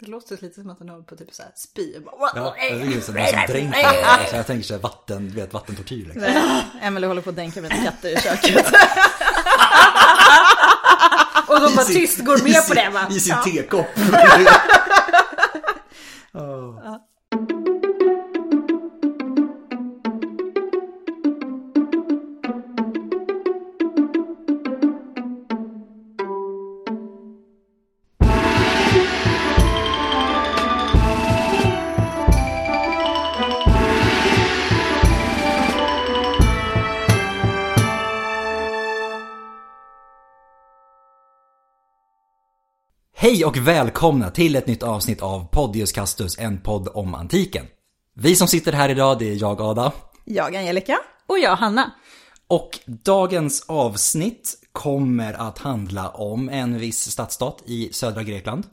Det låter lite som att den håller på typ såhär spy. Ja, det är som någon som dränker alltså, Jag tänker såhär vatten, du vet vattentortyr liksom. Emelie håller på att dränka mina katter i köket. Och de bara sin- tyst går med på det va? I sin Ja. tekopp. Hej och välkomna till ett nytt avsnitt av Podius Castus, en podd om antiken. Vi som sitter här idag, det är jag Ada. Jag Angelica. Och jag Hanna. Och dagens avsnitt kommer att handla om en viss stadsstat i södra Grekland.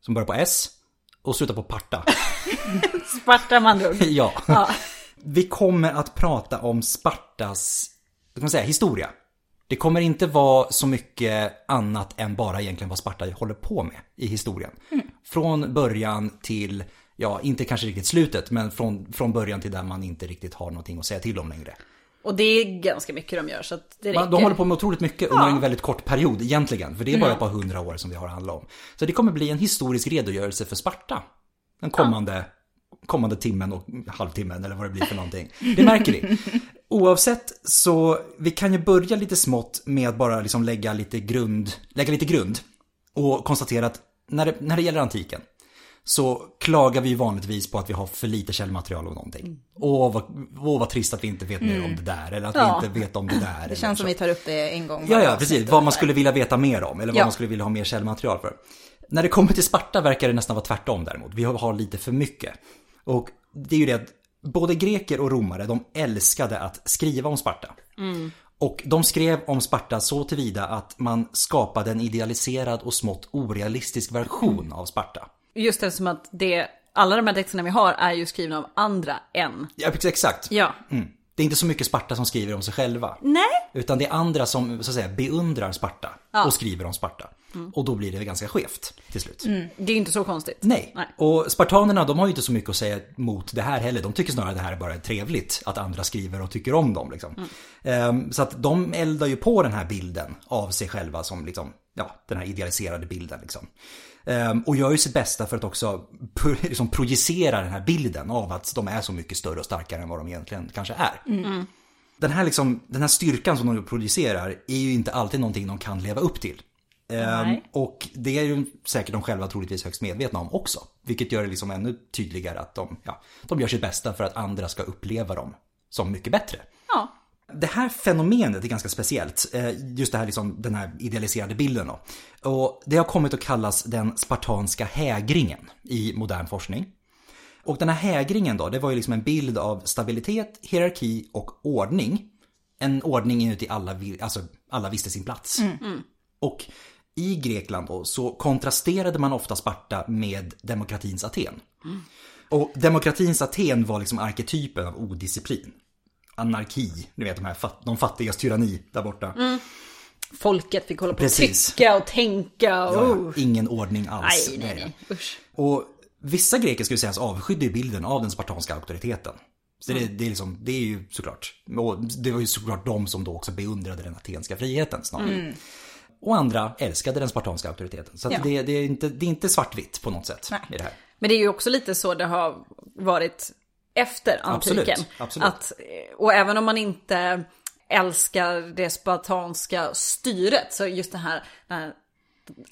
Som börjar på S och slutar på Parta. Sparta man drog. ja. Ja. Vi kommer att prata om Spartas, ska man säga, historia. Det kommer inte vara så mycket annat än bara egentligen vad Sparta håller på med i historien. Från början till, ja inte kanske riktigt slutet, men från, från början till där man inte riktigt har någonting att säga till om längre. Och det är ganska mycket de gör så att det räcker. De håller på med otroligt mycket under Ja. en väldigt kort period egentligen. För det är bara ett par hundra år som det har att handla om. Så det kommer bli en historisk redogörelse för Sparta. Den kommande, kommande timmen och halvtimmen eller vad det blir för någonting. Det märker vi. Oavsett så, vi kan ju börja lite smått med att bara liksom lägga lite grund, lägga lite grund. Och konstatera att när det, när det gäller antiken så klagar vi vanligtvis på att vi har för lite källmaterial om någonting. Åh vad, åh, vad trist att vi inte vet mer om det där. Eller att Ja. vi inte vet om det där. Det känns som vi tar upp det en gång Ja, ja, precis. Vad man skulle vilja veta mer om. Eller vad Ja. man skulle vilja ha mer källmaterial för. När det kommer till Sparta verkar det nästan vara tvärtom däremot. Vi har, har lite för mycket. Och det är ju det att både greker och romare, de älskade att skriva om Sparta. Och de skrev om Sparta så tillvida att man skapade en idealiserad och smått orealistisk version av Sparta. Just det som att det, alla de här texterna vi har är ju skrivna av andra än. Ja, exakt. Ja. Mm. Det är inte så mycket Sparta som skriver om sig själva. Nej. Utan det är andra som så att säga beundrar Sparta och skriver om Sparta. Och då blir det ganska skevt till slut. Det är inte så konstigt. Nej. Nej. och spartanerna de har ju inte så mycket att säga mot det här heller. De tycker snarare att det här är bara trevligt att andra skriver och tycker om dem. Liksom. Ehm, så att de eldar ju på den här bilden av sig själva som liksom, ja, den här idealiserade bilden. Liksom. Ehm, och gör ju sitt bästa för att också liksom projicera den här bilden av att de är så mycket större och starkare än vad de egentligen kanske är. Den, här liksom, den här styrkan som de producerar är ju inte alltid någonting de kan leva upp till. Ehm, Nej. och det är ju säkert de själva troligtvis högst medvetna om också. Vilket gör det liksom ännu tydligare att de, ja, de gör sitt bästa för att andra ska uppleva dem som mycket bättre. Ja. Det här fenomenet är ganska speciellt. eh, Just det här liksom, den här idealiserade bilden då. Och det har kommit att kallas den spartanska hägringen i modern forskning. Och den här hägringen då, det var ju liksom en bild av stabilitet, hierarki och ordning. En ordning inuti alla, alltså alla visste sin plats. Och i Grekland då så kontrasterade man ofta Sparta med demokratins Aten. Och demokratins Aten var liksom arketypen av odisciplin. Anarki, ni vet de här de fattigas tyranni där borta. Folket fick hålla på Precis. att tycka och tänka och... Ja, ingen ordning alls. nej, nej, nej. Usch. Och vissa greker skulle sägas avskydde bilden av den spartanska auktoriteten. Så det, det, är liksom, det är ju såklart, och det var ju såklart de som då också beundrade den atenska friheten snarare. Och andra älskade den spartanska auktoriteten. Så att. Ja. det, det, är inte, det är inte svartvitt på något sätt Nej. i det här. Men det är ju också lite så det har varit efter antiken. Absolut, absolut. Att, och även om man inte älskar det spartanska styret, så just det här, här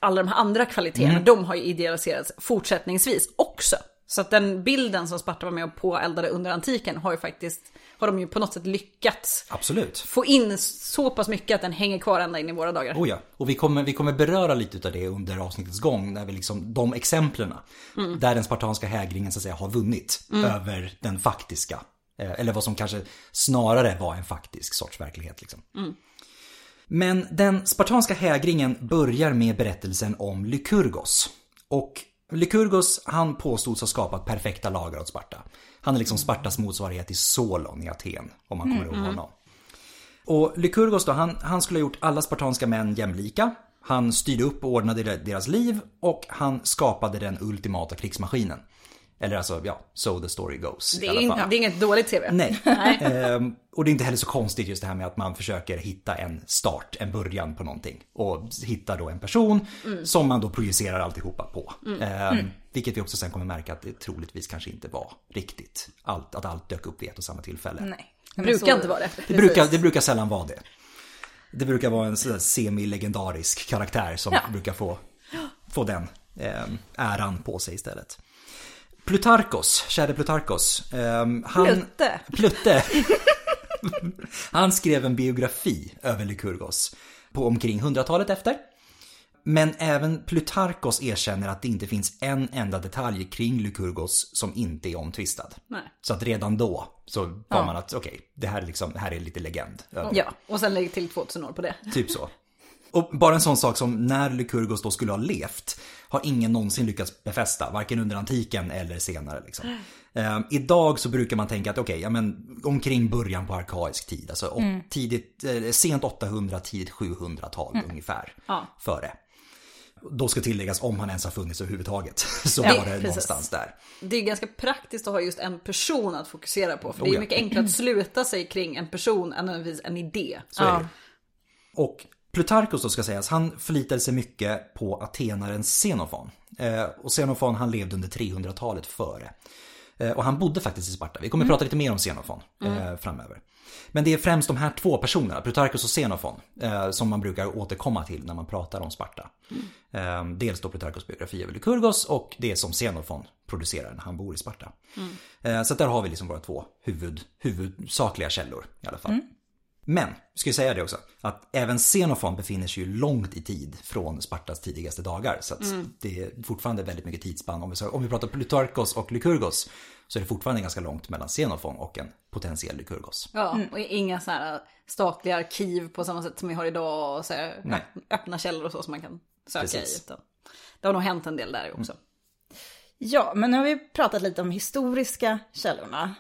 alla de här andra kvaliteterna, Mm. de har ju idealiserats fortsättningsvis också. Så att den bilden som Sparta var med och påeldade under antiken har ju faktiskt, har de ju på något sätt lyckats Absolut. få in så pass mycket att den hänger kvar ända in i våra dagar. Oh ja, och vi kommer, vi kommer beröra lite av det under avsnittets gång. När vi liksom, de exemplen där den spartanska hägringen så att säga har vunnit över den faktiska. eh, Eller vad som kanske snarare var en faktisk sorts verklighet. Liksom. Men den spartanska hägringen börjar med berättelsen om Lykurgos. Och Lykurgos han påstods ha skapat perfekta lagar åt Sparta. Han är liksom Spartas motsvarighet till Solon i Aten, om man kommer ihåg honom. Och Lykurgos då, han, han skulle ha gjort alla spartanska män jämlika. Han styrde upp och ordnade deras liv och han skapade den ultimata krigsmaskinen. Eller alltså, ja, so the story goes. Det är, in, det är inget dåligt. Nej. Nej. Ehm, och det är inte heller så konstigt just det här med att man försöker hitta en start, en början på någonting. Och hitta då en person mm. som man då projicerar alltihopa på. Mm. Ehm, mm. Vilket vi också sen kommer märka att det troligtvis kanske inte var riktigt. Allt, att allt dök upp vid ett och samma tillfälle. Nej. Det brukar så, inte vara det. Det brukar, det brukar sällan vara det. Det brukar vara en semi-legendarisk karaktär som ja. brukar få, få den eh, äran på sig istället. Plutarkos, käre Plutarkos. Eh, han, Plutte. Plutte. han skrev en biografi över Lykurgos på omkring 100-talet efter. Men även Plutarkos erkänner att det inte finns en enda detalj kring Lykurgos som inte är omtvistad. Nej. Så att redan då så var ja. man att okej, okay, det, här är liksom, det här är lite legend. Ja, och sen lägg till 2000 år på det. Typ så. Och bara en sån sak som när Lykurgos då skulle ha levt har ingen någonsin lyckats befästa, varken under antiken eller senare. Liksom. Eh, idag så brukar man tänka att okej, okay, ja, men omkring början på arkaisk tid, alltså mm. tidigt, eh, sent 800, tidigt 700-tal mm. ungefär ja. före. Då ska tilläggas om han ens har funnits överhuvudtaget. Så ja, var det precis. någonstans där. Det är ganska praktiskt att ha just en person att fokusera på. För det är oh mycket enklare att sluta sig kring en person än en idé. Så ja. Och Plutarkos då ska sägas, han förlitade sig mycket på atenaren Xenofon. Eh, och Xenofon han levde under 300-talet före. Eh, och han bodde faktiskt i Sparta. Vi kommer mm. prata lite mer om Xenofon eh, mm. framöver. Men det är främst de här två personerna, Plutarchus och Xenofon, som man brukar återkomma till när man pratar om Sparta. Mm. Dels då Plutarchus biografi över Lykurgos och det som Xenofon producerar när han bor i Sparta. Mm. Så där har vi liksom våra två huvud, huvudsakliga källor i alla fall. Men, ska jag säga det också, att även Xenofon befinner sig ju långt i tid från Spartas tidigaste dagar. Så mm. det är fortfarande väldigt mycket tidsspann. Om vi, om vi pratar Plutarkos och Lykurgos så är det fortfarande ganska långt mellan Xenofon och en potentiell Lykurgos. Ja, mm. och inga sådana här statliga arkiv på samma sätt som vi har idag och så här Nej. öppna källor och så som man kan söka Precis. i. Utan det har nog hänt en del där också. Mm. Ja, men nu har vi pratat lite om historiska källorna.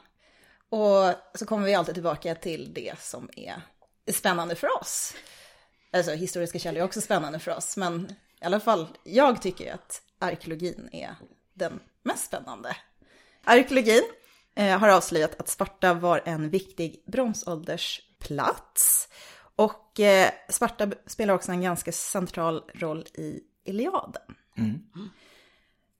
Och så kommer vi alltid tillbaka till det som är spännande för oss. Alltså historiska källor är också spännande för oss, men i alla fall jag tycker att arkeologin är den mest spännande. Arkeologin eh, har avslöjat att Sparta var en viktig bronsåldersplats. Och eh, Sparta spelar också en ganska central roll i Iliaden. Mm.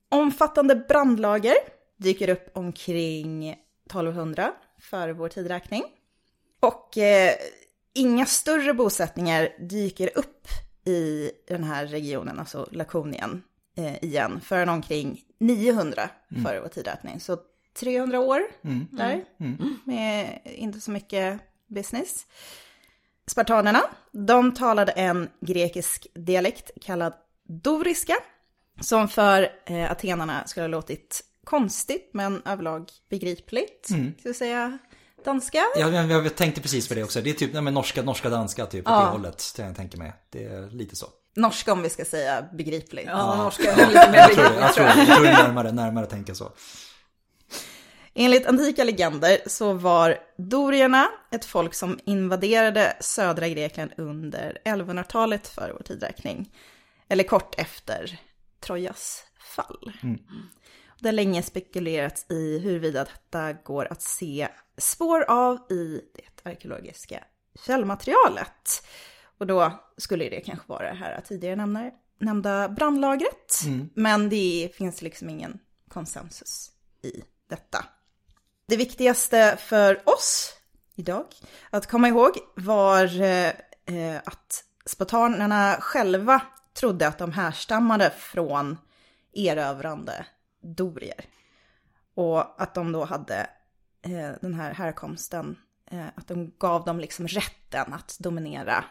Omfattande brandlager dyker upp omkring 1200 före vår tidräkning. Och eh, inga större bosättningar dyker upp i den här regionen, alltså Lakonien, eh, igen, förrän omkring 900 mm. före vår tidräkning. Så 300 år mm. där, mm. mm. med inte så mycket business. Spartanerna, de talade en grekisk dialekt kallad doriska, som för eh, atenarna skulle ha låtit konstigt men överlag begripligt. Mm. Ska säga danska? Ja, jag, jag tänkte precis på det också. Det är typ nej, men norska, norska, danska typ. Ja. Åt det hållet. Det jag tänker mig. Det är lite så. Norska om vi ska säga begripligt. Ja, ja. norska är lite mer begripligt. Jag tror, jag tror, jag tror det är närmare, närmare att tänka så. Enligt antika legender så var dorierna ett folk som invaderade södra Grekland under 1100-talet före vår tidräkning. Eller kort efter Trojas fall. Mm. Det har länge spekulerats i huruvida detta går att se spår av i det arkeologiska källmaterialet. Och då skulle det kanske vara det här tidigare nämnda, nämnda brandlagret. Mm. Men det finns liksom ingen konsensus i detta. Det viktigaste för oss idag att komma ihåg var eh, att spartanerna själva trodde att de härstammade från erövrande dorier. Och att de då hade eh, den här härkomsten, eh, att de gav dem liksom rätten att dominera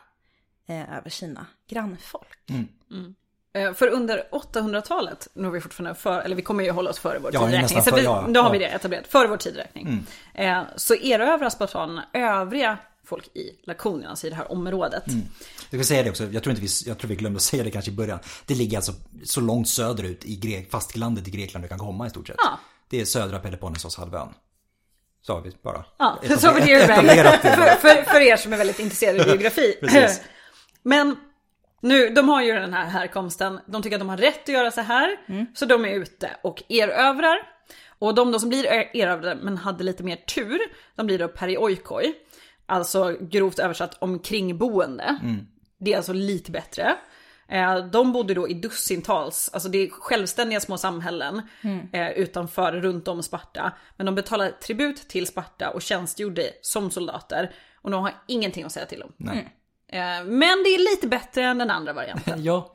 eh, över sina grannfolk. Mm. Mm. Eh, för under 800-talet, nu har vi fortfarande för, eller vi kommer ju hålla oss före vår ja, tidräkning, så vi, ja, då har vi det etablerat, före vår tidräkning. Mm. Eh, så erövrar spartanerna övriga folk i Lakonien, alltså i det här området. Mm. Jag kan säga det också, jag tror, inte vi, jag tror vi glömde säga det kanske i början. Det ligger alltså så långt söderut i Grek, fastlandet i Grekland du kan komma i stort sett. Ja. Det är södra Peloponnesoshalvön. Så har vi bara. Ja, så har vi det för, för, för, för er som är väldigt intresserade av geografi. Men Nu, de har ju den här härkomsten, de tycker att de har rätt att göra så här, mm. så de är ute och erövrar. Och de då som blir erövrade men hade lite mer tur, de blir då perioikoi. Alltså grovt översatt omkringboende. Mm. Det är alltså lite bättre. Eh, de bodde då i dussintals, alltså det är självständiga små samhällen mm. Eh, utanför, runt om Sparta. Men de betalade tribut till Sparta och tjänstgjorde som soldater. Och de har ingenting att säga till om. Nej. Mm. Men det är lite bättre än den andra varianten. ja.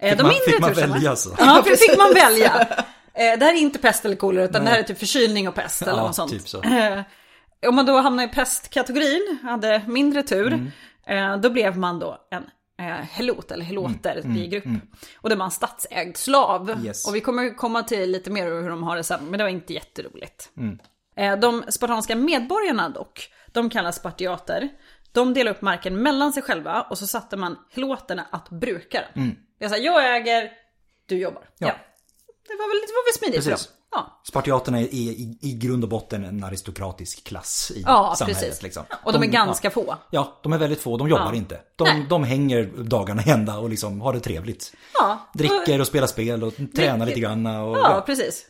Fick de man, fick man välja så? Ja, det fick man välja. Det här är inte pest eller kolera utan Nej. det här är typ förkylning och pest eller ja, något sånt. Typ så. Om man då hamnar i pestkategorin, hade mindre tur, mm. då blev man då en eh, helot eller heloter mm, i mm, grupp. Mm, och det var en statsägd slav. Yes. Och vi kommer komma till lite mer hur de har det sen, men det var inte jätteroligt. Mm. Eh, de spartanska medborgarna dock, de kallas spartiater. De delade upp marken mellan sig själva och så satte man heloterna att bruka den. Mm. Är så här, jag äger, du jobbar. Ja. ja. Det var väl, det var väl smidigt Precis. Ja. Spartiaterna är i, i grund och botten en aristokratisk klass i ja, samhället. Precis. Liksom. Och de, de är ganska ja, få. Ja, de är väldigt få. De jobbar inte. De, de hänger dagarna ända och liksom har det trevligt. Dricker och spelar spel och tränar lite grann. Och, ja, precis.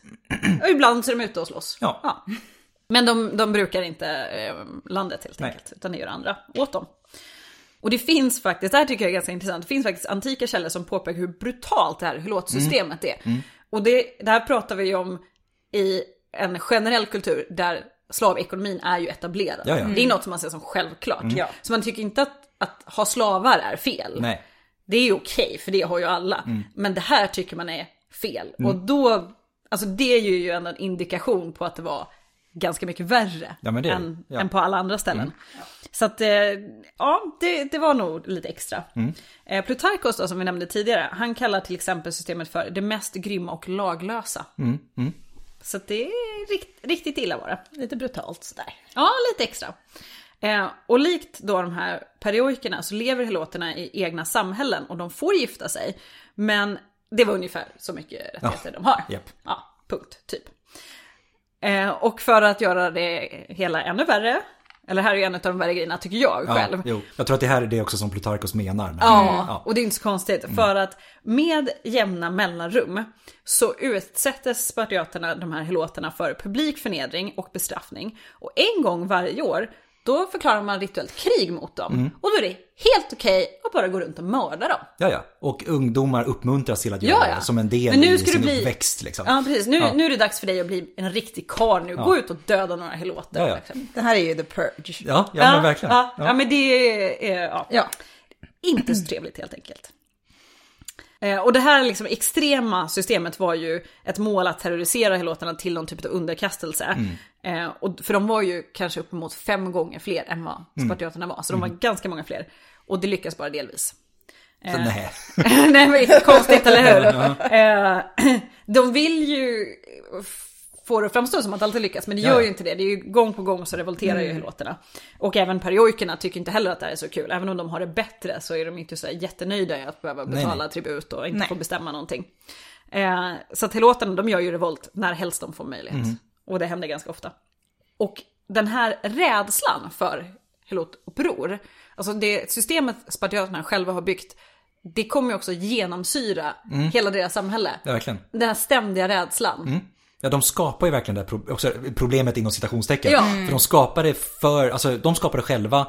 Och ibland så är de ute och slåss. Ja. Men de, de brukar inte eh, landet helt enkelt. Nej. Utan det gör andra åt dem. Och det finns faktiskt, det här tycker jag är ganska intressant, det finns faktiskt antika källor som påpekar hur brutalt det här låtsystemet mm. är. Mm. Och det, det här pratar vi ju om i en generell kultur där slavekonomin är ju etablerad. Ja, ja. Det är något som man ser som självklart. Mm. Så man tycker inte att, att ha slavar är fel. Nej. Det är ju okej, okay, för det har ju alla. Mm. Men det här tycker man är fel. Mm. Och då, alltså det är ju en indikation på att det var ganska mycket värre ja, det, än, ja. än, på alla andra ställen. Så att, eh, ja, det, det, var nog lite extra. Mm. Eh, Plutarkos då, som vi nämnde tidigare, han kallar till exempel systemet för det mest grymma och laglösa. Mm. mm. Så det är rikt, riktigt illa var det. Lite brutalt sådär. Ja, lite extra. Eh, och likt då de här perioikerna så lever heloterna i egna samhällen och de får gifta sig. Men det var ungefär så mycket rättigheter ja. de har. Yep. Ja, punkt, typ. Eh, och för att göra det hela ännu värre eller här är en av de värre grejerna tycker jag ja, själv. Jo. Jag tror att det här är det också som Plutarkos menar. Ja, ja, och det är inte så konstigt. Mm. För att med jämna mellanrum så utsättes spartiaterna, de här heloterna, för publik förnedring och bestraffning. Och en gång varje år då förklarar man rituellt krig mot dem. Mm. Och då är det helt okej okay att bara gå runt och mörda dem. Ja, ja. Och ungdomar uppmuntras till att göra ja, ja. det som en del Men nu i sin bli... uppväxt. Liksom. Ja, precis. Nu, ja. nu är det dags för dig att bli en riktig karl nu. Gå ut och döda några heloter. Ja, ja. Liksom. Det här är ju the purge. Ja, ja, men verkligen. Ja, ja. men det är... ja. Inte så trevligt helt enkelt. Eh, och det här liksom extrema systemet var ju ett mål att terrorisera heloterna till någon typ av underkastelse. Mm. Eh, och, för de var ju kanske uppemot fem gånger fler än vad mm. spartiaterna var. Så de var mm. ganska många fler. Och det lyckas bara delvis. Eh, nej. nej men konstigt, eller hur? de vill ju få det att framstå som att alltid lyckas, men det gör ju inte det. Det är ju gång på gång så revolterar mm. ju heloterna. Och även periojkerna tycker inte heller att det här är så kul. Även om de har det bättre så är de inte så jättenöjda i att behöva betala nej, nej. tribut och inte nej. få bestämma någonting. Eh, så att heloterna, de gör ju revolt när helst de får möjlighet. Mm. Och det händer ganska ofta. Och den här rädslan för helotuppror, alltså det systemet spartiaterna själva har byggt, det kommer ju också genomsyra mm. hela deras samhälle. Ja, verkligen. Den här ständiga rädslan. Mm. Ja, de skapar ju verkligen det här också problemet inom citationstecken. Ja. För de skapar det för, alltså de skapar det själva.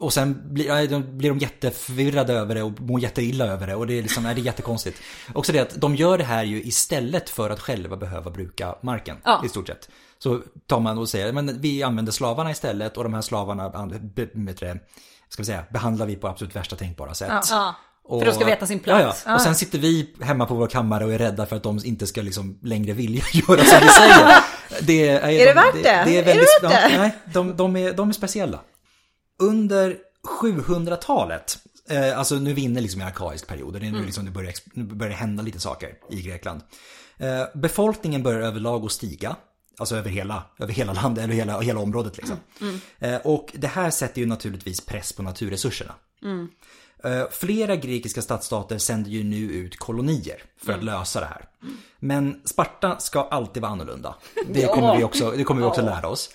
Och sen blir, de, blir de jätteförvirrade över det och mår jätteilla över det. Och det är liksom, nej, det är jättekonstigt. Också det att de gör det här ju istället för att själva behöva bruka marken. Ja. I stort sett. Så tar man och säger, men vi använder slavarna istället och de här slavarna, det, ska vi säga, behandlar vi på absolut värsta tänkbara sätt. Ja. Och, för de ska veta sin plats. Ja, ja. Och sen sitter vi hemma på vår kammare och är rädda för att de inte ska liksom längre vilja göra som vi säger. Det är, är det värt det? det, det är, väldigt, är det värt det? nej, de, de, är, de är speciella. Under 700-talet, eh, alltså nu vinner liksom i arkaisk period, det är nu mm. liksom det börjar, nu börjar hända lite saker i Grekland. Eh, befolkningen börjar överlag att stiga. Alltså över hela, över hela landet, eller hela, hela området liksom. Mm. Mm. Eh, och det här sätter ju naturligtvis press på naturresurserna. Eh, flera grekiska stadsstater sänder ju nu ut kolonier för att mm. lösa det här. Men Sparta ska alltid vara annorlunda. Det kommer vi också, det kommer vi också lära oss.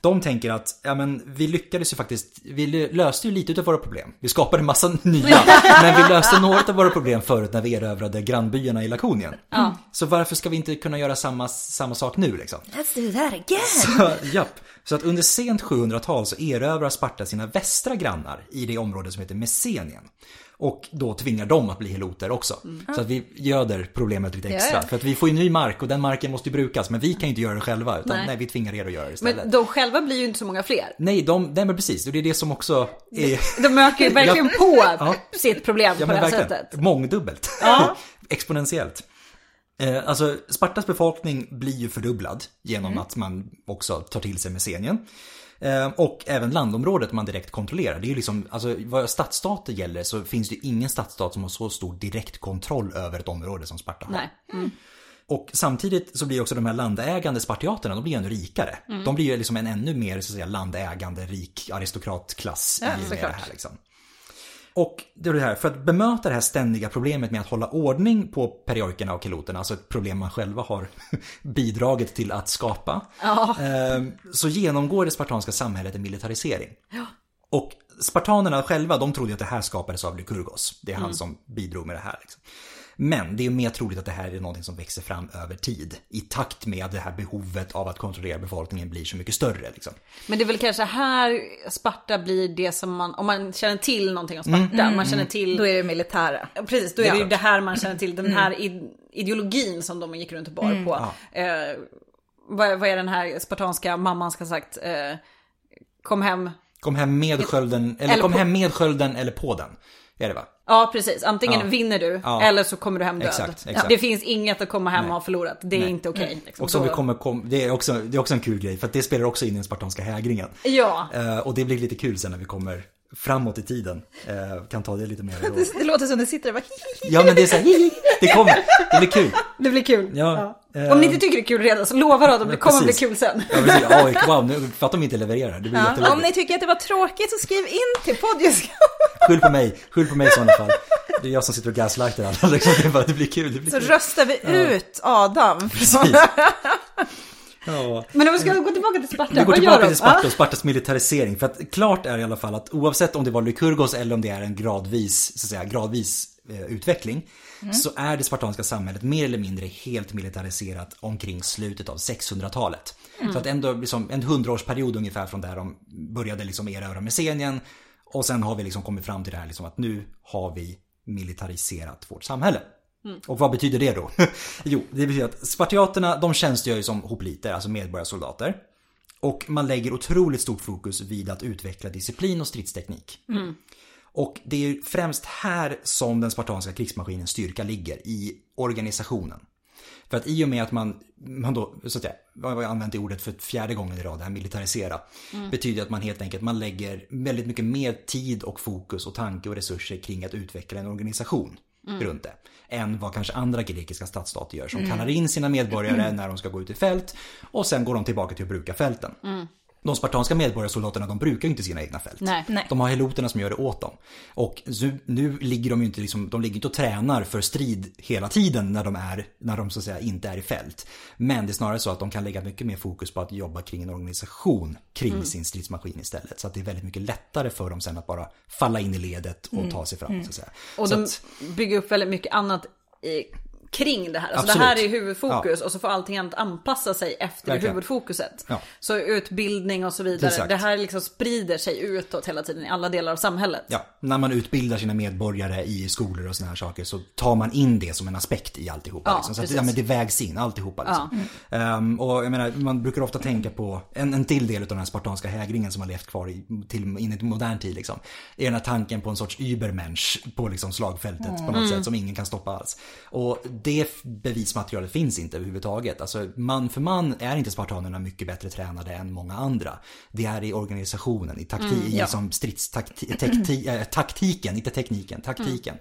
De tänker att, ja men vi lyckades ju faktiskt, vi löste ju lite av våra problem. Vi skapade en massa nya, men vi löste några av våra problem förut när vi erövrade grannbyarna i Lakonien. Mm. Så varför ska vi inte kunna göra samma, samma sak nu liksom? Let's do that again! Så, japp. Så att under sent 700-tal så erövrar Sparta sina västra grannar i det område som heter Messenien. Och då tvingar dem att bli heloter också. Mm. Så att vi göder problemet lite extra. För att vi får ju ny mark och den marken måste ju brukas. Men vi kan ju inte göra det själva. Utan nej. nej. vi tvingar er att göra det istället. Men de själva blir ju inte så många fler. Nej, de, nej men precis. Och det är det som också är... De ökar ju verkligen på ja. sitt problem på det här verkligen. sättet. Mångdubbelt. Exponentiellt. Eh, alltså Spartas befolkning blir ju fördubblad genom mm. att man också tar till sig Messenien. Eh, och även landområdet man direkt kontrollerar. Det är ju liksom, alltså vad stadsstater gäller så finns det ingen stadsstat som har så stor direkt kontroll över ett område som Sparta har. Nej. Mm. Och samtidigt så blir också de här landägande spartiaterna, de blir ännu rikare. Mm. De blir ju liksom en ännu mer så att säga, landägande, rik aristokratklass ja, i det här. Liksom. Och det är det här, för att bemöta det här ständiga problemet med att hålla ordning på periorkerna och kiloterna, alltså ett problem man själva har bidragit till att skapa, ja. Ehm, så genomgår det spartanska samhället en militarisering. Ja. Och spartanerna själva, de trodde att det här skapades av Lykurgos. Det är han mm. som bidrog med det här. Liksom. Men det är mer troligt att det här är någonting som växer fram över tid. I takt med att det här behovet av att kontrollera befolkningen blir så mycket större. Liksom. Men det är väl kanske här Sparta blir det som man, om man känner till någonting om Sparta, mm, mm, man känner mm. till... Då är det militära. Precis, då är det ju det här man känner till, den mm. här ideologin som de gick runt och bar mm. på. Ja. Eh, vad, vad, är den här spartanska mamman ska ha sagt? Eh, kom hem. Kom hem med skölden, eller, eller kom på... hem med skölden eller på den. Är det va? Ja, precis. Antingen ja. vinner du ja. eller så kommer du hem död. Exakt, exakt. Det finns inget att komma hem och ha förlorat. Det är Nej. inte okej. Okay, liksom. Och som vi kommer, kom, det, är också, det är också en kul grej för att det spelar också in i den spartanska hägringen. Ja. Uh, och det blir lite kul sen när vi kommer framåt i tiden. Uh, kan ta det lite mer. det, det låter som du sitter bara Ja men det är så här, det kommer, det blir kul. Det blir kul. Ja. ja. Om ni inte tycker det är kul redan så lovar att det kommer bli kul sen. Ja, precis. Ja, wow, nu, för att de inte levererar. Det blir ja. Om ni tycker att det var tråkigt så skriv in till Podius. Skyll på mig, skyll på mig i sådana fall. Det är jag som sitter och gaslightar alla. Liksom. Det, bara, det blir kul. Det blir så kul. röstar vi ut Adam. Precis. Ja. Men om vi ska gå tillbaka till Sparta, Vi går tillbaka till Sparta och Spartas militarisering. För att klart är i alla fall att oavsett om det var Lykurgos eller om det är en gradvis, så att säga, gradvis eh, utveckling. Mm. Så är det spartanska samhället mer eller mindre helt militariserat omkring slutet av 600-talet. Mm. Så att ändå liksom en hundraårsperiod ungefär från där de började liksom erövra Messenien. Och sen har vi liksom kommit fram till det här liksom att nu har vi militariserat vårt samhälle. Mm. Och vad betyder det då? jo, det betyder att spartiaterna de tjänstgör ju som hopliter, alltså medborgarsoldater. Och man lägger otroligt stort fokus vid att utveckla disciplin och stridsteknik. Mm. Och det är främst här som den spartanska krigsmaskinens styrka ligger, i organisationen. För att i och med att man, man då, så att säga, jag har använt det ordet för fjärde gången i rad, det här militarisera. Mm. Betyder att man helt enkelt, man lägger väldigt mycket mer tid och fokus och tanke och resurser kring att utveckla en organisation mm. runt det. Än vad kanske andra grekiska stadsstater gör som mm. kallar in sina medborgare när de ska gå ut i fält. Och sen går de tillbaka till att bruka fälten. Mm de spartanska medborgarsoldaterna de brukar ju inte sina egna fält. Nej, nej. De har heloterna som gör det åt dem. Och nu, nu ligger de ju inte liksom, de ligger inte och tränar för strid hela tiden när de är, när de så att säga inte är i fält. Men det är snarare så att de kan lägga mycket mer fokus på att jobba kring en organisation kring mm. sin stridsmaskin istället. Så att det är väldigt mycket lättare för dem sen att bara falla in i ledet och mm. ta sig fram. Så att säga. Och så de att, bygger upp väldigt mycket annat i kring det här. Alltså det här är huvudfokus ja. och så får allting annat anpassa sig efter Verkligen. huvudfokuset. Ja. Så utbildning och så vidare. Exakt. Det här liksom sprider sig utåt hela tiden i alla delar av samhället. Ja, när man utbildar sina medborgare i skolor och sådana här saker så tar man in det som en aspekt i alltihopa. Ja, liksom. Så att, ja, men det vägs in alltihopa. Liksom. Ja. Um, och jag menar, man brukar ofta tänka på en, en till del av den här spartanska hägringen som har levt kvar i, till, in i modern tid. Liksom. Är den här tanken på en sorts übermensch på liksom slagfältet mm. på något mm. sätt som ingen kan stoppa alls. Och det bevismaterialet finns inte överhuvudtaget. Alltså man för man är inte spartanerna mycket bättre tränade än många andra. Det är i organisationen, i taktik, mm, ja. som stridstaktiken, inte tekniken, taktiken.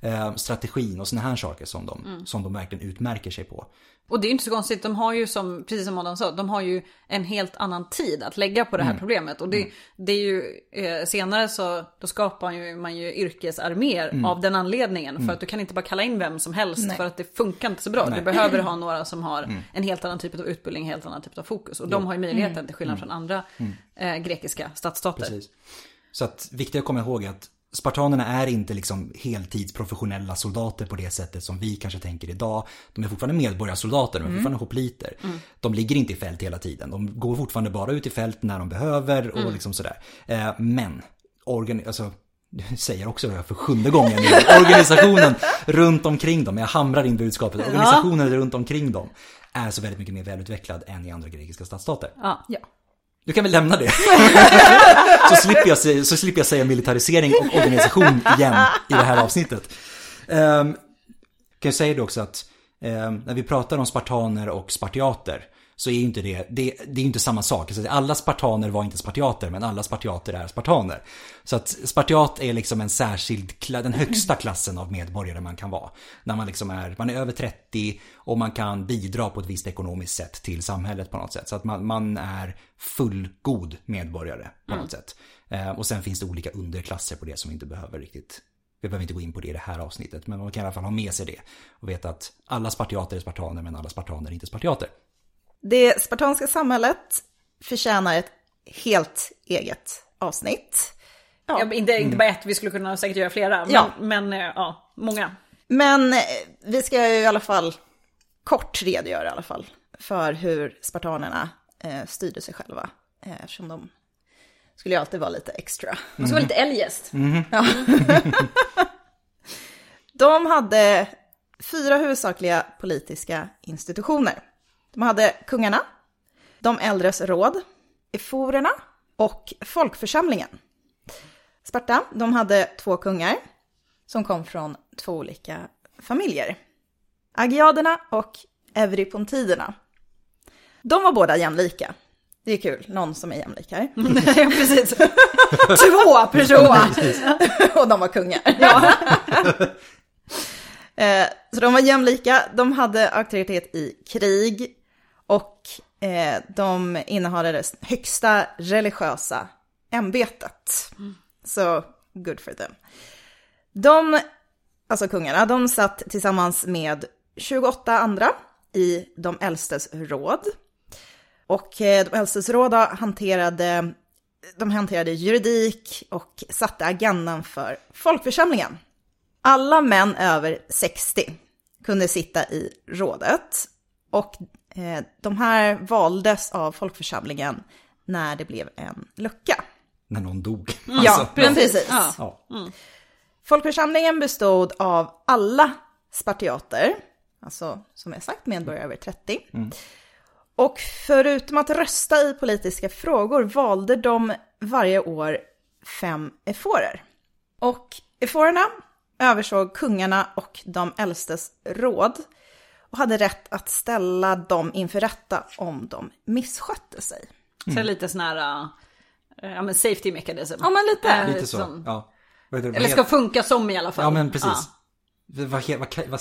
Mm. strategin och sådana här saker som de, mm. som de verkligen utmärker sig på. Och det är inte så konstigt, de har ju som, precis som Adam sa, de har ju en helt annan tid att lägga på det här mm. problemet. Och det, mm. det är ju, eh, senare så, då skapar ju, man ju yrkesarméer mm. av den anledningen. För mm. att du kan inte bara kalla in vem som helst Nej. för att det funkar inte så bra. Nej. Du behöver ha några som har mm. en helt annan typ av utbildning, en helt annan typ av fokus. Och de har ju möjligheten mm. till skillnad från andra eh, grekiska stadsstater. Precis. Så att viktigt att komma ihåg att Spartanerna är inte liksom heltidsprofessionella soldater på det sättet som vi kanske tänker idag. De är fortfarande medborgarsoldater, de är mm. fortfarande hopliter. Mm. De ligger inte i fält hela tiden. De går fortfarande bara ut i fält när de behöver och mm. liksom sådär. Eh, men, organ, alltså, säger också det här för sjunde gången. Organisationen runt omkring dem, jag hamrar in budskapet, organisationen ja. runt omkring dem är så väldigt mycket mer välutvecklad än i andra grekiska stadsstater. Ja. ja. Du kan väl lämna det? så, slipper jag så slipper jag säga militarisering och organisation igen i det här avsnittet. Um, kan jag säga det också att um, när vi pratar om spartaner och spartiater så är ju inte det, det, det är inte samma sak. Alltså, alla spartaner var inte spartiater, men alla spartiater är spartaner. Så att spartiat är liksom en särskild, den högsta klassen av medborgare man kan vara. När man liksom är, man är över 30 och man kan bidra på ett visst ekonomiskt sätt till samhället på något sätt. Så att man, man är fullgod medborgare på något mm. sätt. Eh, och sen finns det olika underklasser på det som vi inte behöver riktigt vi behöver inte gå in på det i det här avsnittet, men man kan i alla fall ha med sig det. Och veta att alla spartiater är spartaner, men alla spartaner är inte spartiater. Det spartanska samhället förtjänar ett helt eget avsnitt. Ja. ja inte, inte bara ett, vi skulle kunna säkert göra flera. Men, ja. men eh, ja, många. Men eh, vi ska ju i alla fall kort redogöra i alla fall för hur spartanerna eh, styrde sig själva. Eh, eftersom de skulle ju alltid vara lite extra. De ska vara lite eljest. Mm. Ja. de hade fyra huvudsakliga politiska institutioner. De hade kungarna, de äldres råd, eforerna och folkförsamlingen. Sparta, de hade två kungar som kom från två olika familjer. Agiaderna och Evripontiderna. De var båda jämlika. Det är kul, någon som är jämlik här. precis. Två personer! och de var kungar. Ja. Eh, så de var jämlika, de hade auktoritet i krig, och eh, de innehade det högsta religiösa ämbetet. Mm. Så good for them. De, alltså kungarna, de satt tillsammans med 28 andra i de äldstes råd. Och eh, de äldstes råd hanterade, de hanterade juridik och satte agendan för folkförsamlingen. Alla män över 60 kunde sitta i rådet och de här valdes av folkförsamlingen när det blev en lucka. När någon dog. Mm. Ja, alltså, precis. Ja. Mm. Folkförsamlingen bestod av alla spartiater, alltså som jag sagt medborgare över 30. Mm. Och förutom att rösta i politiska frågor valde de varje år fem eforer. Och eforerna översåg kungarna och de äldstes råd och hade rätt att ställa dem inför rätta om de misskötte sig. Mm. Så lite sån här, uh, ja men safety mechanism. Ja men lite. Uh, lite så, som, ja. Eller ska funka som i alla fall. Ja men precis. Ja. Vad, vad, vad,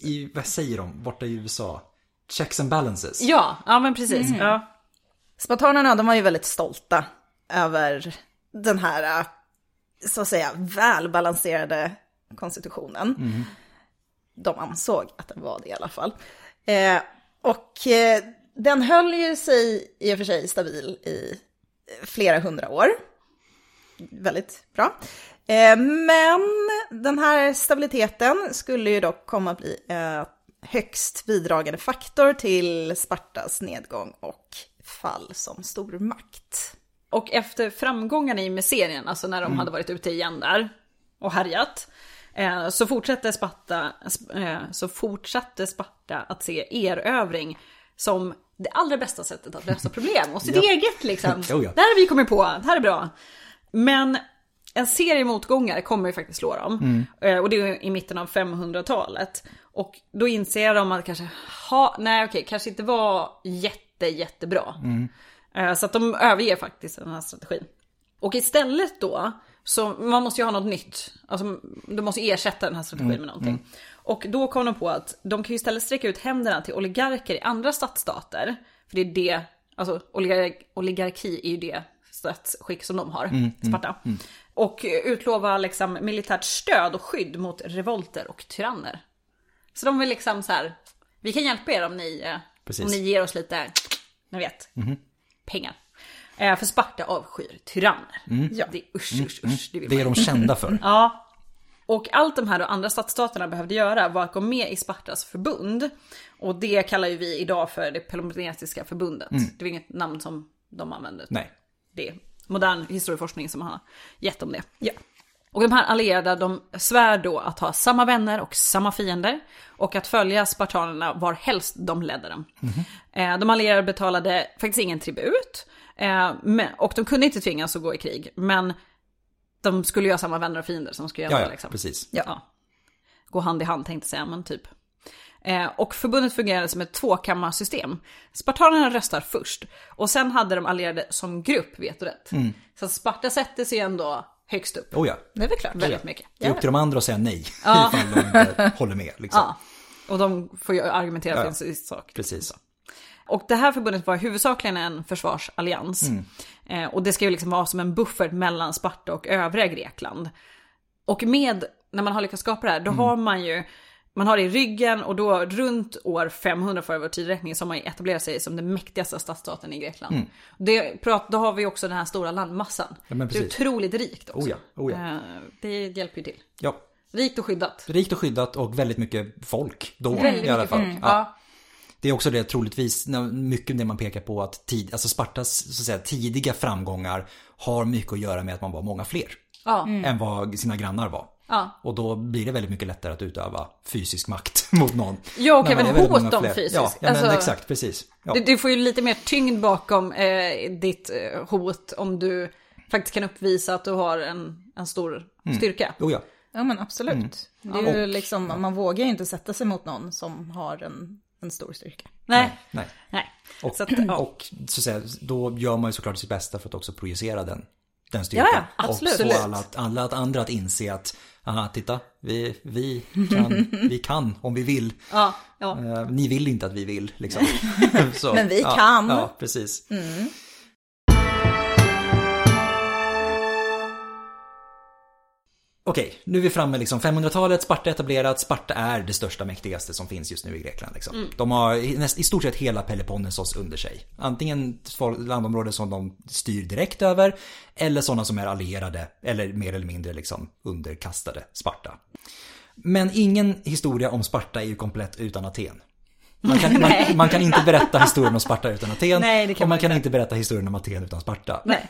i, vad säger de borta i USA? Checks and balances. Ja, ja men precis. Mm. Ja. Spartanerna, de var ju väldigt stolta över den här, så att säga, välbalanserade konstitutionen. Mm de ansåg att den var det i alla fall. Eh, och eh, den höll ju sig i och för sig stabil i flera hundra år. Väldigt bra. Eh, men den här stabiliteten skulle ju dock komma att bli eh, högst bidragande faktor till Spartas nedgång och fall som stormakt. Och efter framgångarna i Messenien, alltså när de mm. hade varit ute igen där och härjat, Eh, så fortsatte Sparta, eh, så fortsatte Sparta att se erövring som det allra bästa sättet att lösa problem. Och sitt ja. eget liksom. oh ja. Det här har vi kommit på, det här är bra. Men en serie motgångar kommer ju faktiskt slå dem. Mm. Eh, och det är i mitten av 500-talet. Och då inser de att kanske, ha, nej okej, kanske inte var jätte, jättebra. Mm. Så att de överger faktiskt den här strategin. Och istället då så man måste ju ha något nytt. Alltså, du måste ersätta den här strategin mm, med någonting. Mm. Och då kom de på att de kan ju istället sträcka ut händerna till oligarker i andra stadsstater. För det är det, alltså oligarki är ju det statsskick som de har, mm, mm Sparta. Mm, och utlova liksom militärt stöd och skydd mot revolter och tyranner. Så de vill liksom så här, vi kan hjälpa er om ni, eh, om ni ger oss lite, ni vet, mm. pengar. Eh, för Sparta avskyr tyranner. Mm. Ja. Det är usch, usch, usch. Det, det är de kända för. ja. Och allt de här andra stadsstaterna behövde göra var att gå med i Spartas förbund. Och det kallar ju vi idag för det Peloponnesiska förbundet. Mm. Det var inget namn som de använde. Nej. Det är modern historieforskning som har gett dem det. Ja. Och de här allierade de svär då att ha samma vänner och samma fiender. Och att följa spartanerna var helst de ledde dem. Mm. De allierade betalade faktiskt ingen tribut. Eh, och de kunde inte tvingas att gå i krig. Men de skulle ju ha samma vänner och fiender som skulle göra ja, ja, liksom. precis. Ja. Gå hand i hand tänkte jag säga, men typ. Eh, och förbundet fungerade som ett tvåkammarsystem. Spartanerna röstar först. Och sen hade de allierade som grupp vetorätt. Mm. Så Sparta sätter sig ändå högst upp. Oh ja. Det är väl klart. Väldigt mycket. Det är upp till de andra att säga nej. Ja. Ifall de inte håller med. Liksom. Ja. Och de får ju argumentera för ja, sin sak. Precis. Och det här förbundet var huvudsakligen en försvarsallians. Mm. Eh, och det ska ju liksom vara som en buffert mellan Sparta och övriga Grekland. Och med, när man har lyckats skapa det här, då mm. har man ju man har det i ryggen och då runt år 500 före vår tidräkning så har man etablerat sig som den mäktigaste stadsstaten i Grekland. Mm. Det, då har vi också den här stora landmassan. Ja, det är otroligt rikt också. Oh ja, oh ja. Eh, det hjälper ju till. Ja. Rikt och skyddat. Rikt och skyddat och väldigt mycket folk då väldigt i alla fall. Mm, ja. Det är också det troligtvis, mycket det man pekar på att tid, alltså Spartas så att säga, tidiga framgångar har mycket att göra med att man var många fler. Ja. Mm. Än vad sina grannar var. Ja. Och då blir det väldigt mycket lättare att utöva fysisk makt mot någon. Ja, och även hot om fysiskt. Ja, ja alltså, men exakt, precis. Ja. Du, du, får ju lite mer tyngd bakom eh, ditt eh, hot om du faktiskt kan uppvisa att du har en, en stor mm. styrka. Oh, ja. ja, men absolut. Mm. Det är ju och, liksom, man vågar ju inte sätta sig mot någon som har en en stor styrka. Nej. Nej. Nej. Och, så, att, ja. och så att säga, då gör man ju såklart sitt bästa för att också projicera den, den styrkan. Ja, absolut. Och få alla, alla andra att inse att, aha, titta, vi, vi, kan, vi kan om vi vill. Ja, ja. Uh, ni vill inte att vi vill, liksom. så, Men vi kan. Ja, precis. Mm. Okej, nu är vi framme liksom 500-talet, Sparta etablerat, Sparta är det största mäktigaste som finns just nu i Grekland. Liksom. Mm. De har i stort sett hela Peloponnesos under sig. Antingen landområden som de styr direkt över, eller sådana som är allierade, eller mer eller mindre liksom underkastade Sparta. Men ingen historia om Sparta är ju komplett utan Aten. Man kan, man, man kan inte berätta historien om Sparta utan Aten. Nej, och man kan inte berätta historien om Aten utan Sparta. Nej.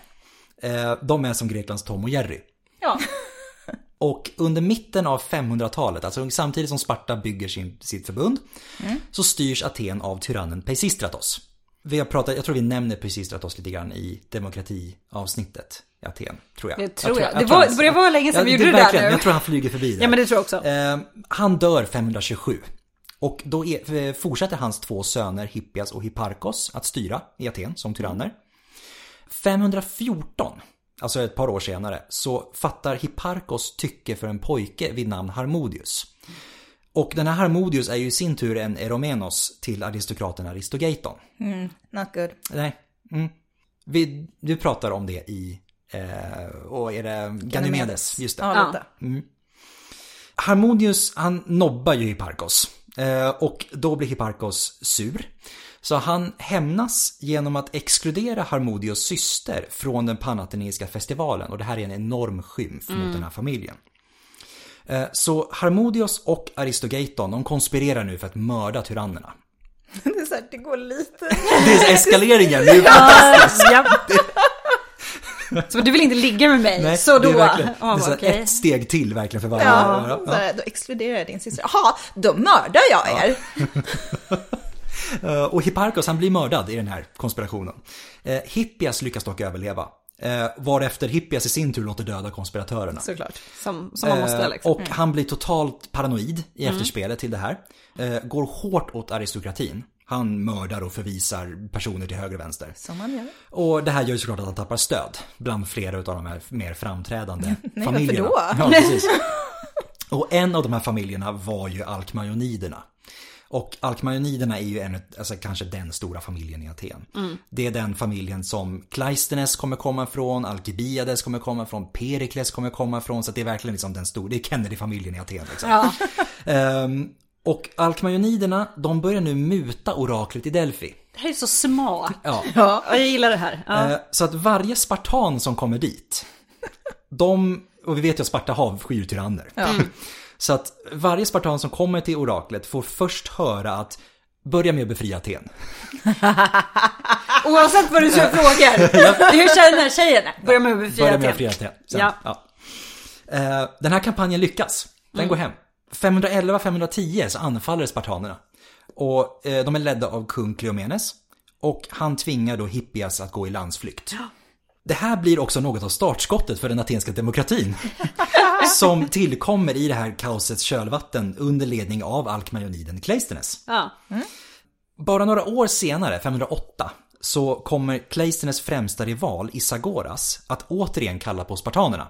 Eh, de är som Greklands Tom och Jerry. Ja. Och under mitten av 500-talet, alltså samtidigt som Sparta bygger sin, sitt förbund, mm. så styrs Aten av tyrannen Peisistratos. Vi har pratat, jag tror vi nämner Peisistratos lite grann i demokratiavsnittet i Aten, tror jag. Det tror jag. jag. Det, var, det vara länge sedan vi gjorde det, där nu. Jag tror han flyger förbi där. Ja men det tror jag också. Eh, han dör 527. Och då är, eh, fortsätter hans två söner Hippias och Hipparkos att styra i Aten som tyranner. 514 alltså ett par år senare, så fattar Hipparkos tycke för en pojke vid namn Harmodius. Och den här Harmodius är ju i sin tur en Eromenos till aristokraten Aristogeiton. Mm, not good. Nej. Mm. Vi, du pratar om det i, eh, och är det Ganymedes? Just det. Ja, lite. Mm. Harmodius, han nobbar ju Hipparkos. Eh, och då blir Hipparkos sur. Så han hämnas genom att exkludera Harmodios syster från den panatheneiska festivalen och det här är en enorm skymf mm. mot den här familjen. Eh, så Harmodios och Aristogeiton, de konspirerar nu för att mörda tyrannerna. Det är så här, det går lite... Det är eskaleringen, det är fantastiskt. Så du vill inte ligga med mig? Nej, så då? Det är, verkligen, oh, det är okay. ett steg till verkligen för varje. Ja, ja. då exkluderar jag din syster. Jaha, då mördar jag er. Eh, och Hipparchos han blir mördad i den här konspirationen. Eh, Hippias lyckas dock överleva. Eh, varefter Hippias i sin tur låter döda konspiratörerna. Såklart, som, som man måste. Liksom. Och mm. han blir totalt paranoid i mm. efterspelet till det här. går hårt åt aristokratin. Han mördar och förvisar personer till höger och vänster. Som man gör. Och det här gör ju såklart att han tappar stöd bland flera av de här mer framträdande Nej, familjerna. Varför då? Ja, precis. Och en av de här familjerna var ju Alkmaioniderna. Och Alkmaioniderna är ju en, alltså kanske den stora familjen i Aten. Mm. Det är den familjen som Kleistenes kommer komma från, Alkibiades kommer komma från, Perikles kommer komma från. Så det är verkligen liksom den stora, det är Kennedy-familjen i Aten. Liksom. Ja. um, Och alkmaioniderna, de börjar nu muta oraklet i Delphi. Det här är så smart. Ja. ja jag gillar det här. Ja. Eh, så att varje spartan som kommer dit, de, och vi vet ju att Sparta har tyranner. Ja. Så att varje spartan som kommer till oraklet får först höra att börja med att befria Aten. Oavsett vad du så frågar. Hur känner den här tjejen? Börja med att befria Aten. Börja med att befria Aten. Sen, ja. ja. Eh, den här kampanjen lyckas. Den mm. går hem. 511-510 så anfaller spartanerna. Och eh, de är ledda av kung Kleomenes. Och han tvingar då Hippias att gå i landsflykt. Ja. Det här blir också något av startskottet för den atenska demokratin. som tillkommer i det här kaosets kölvatten under ledning av alkmaioniden Cleisthenes. Ja. Mm. Bara några år senare, 508, så kommer Cleisthenes främsta rival Isagoras att återigen kalla på spartanerna.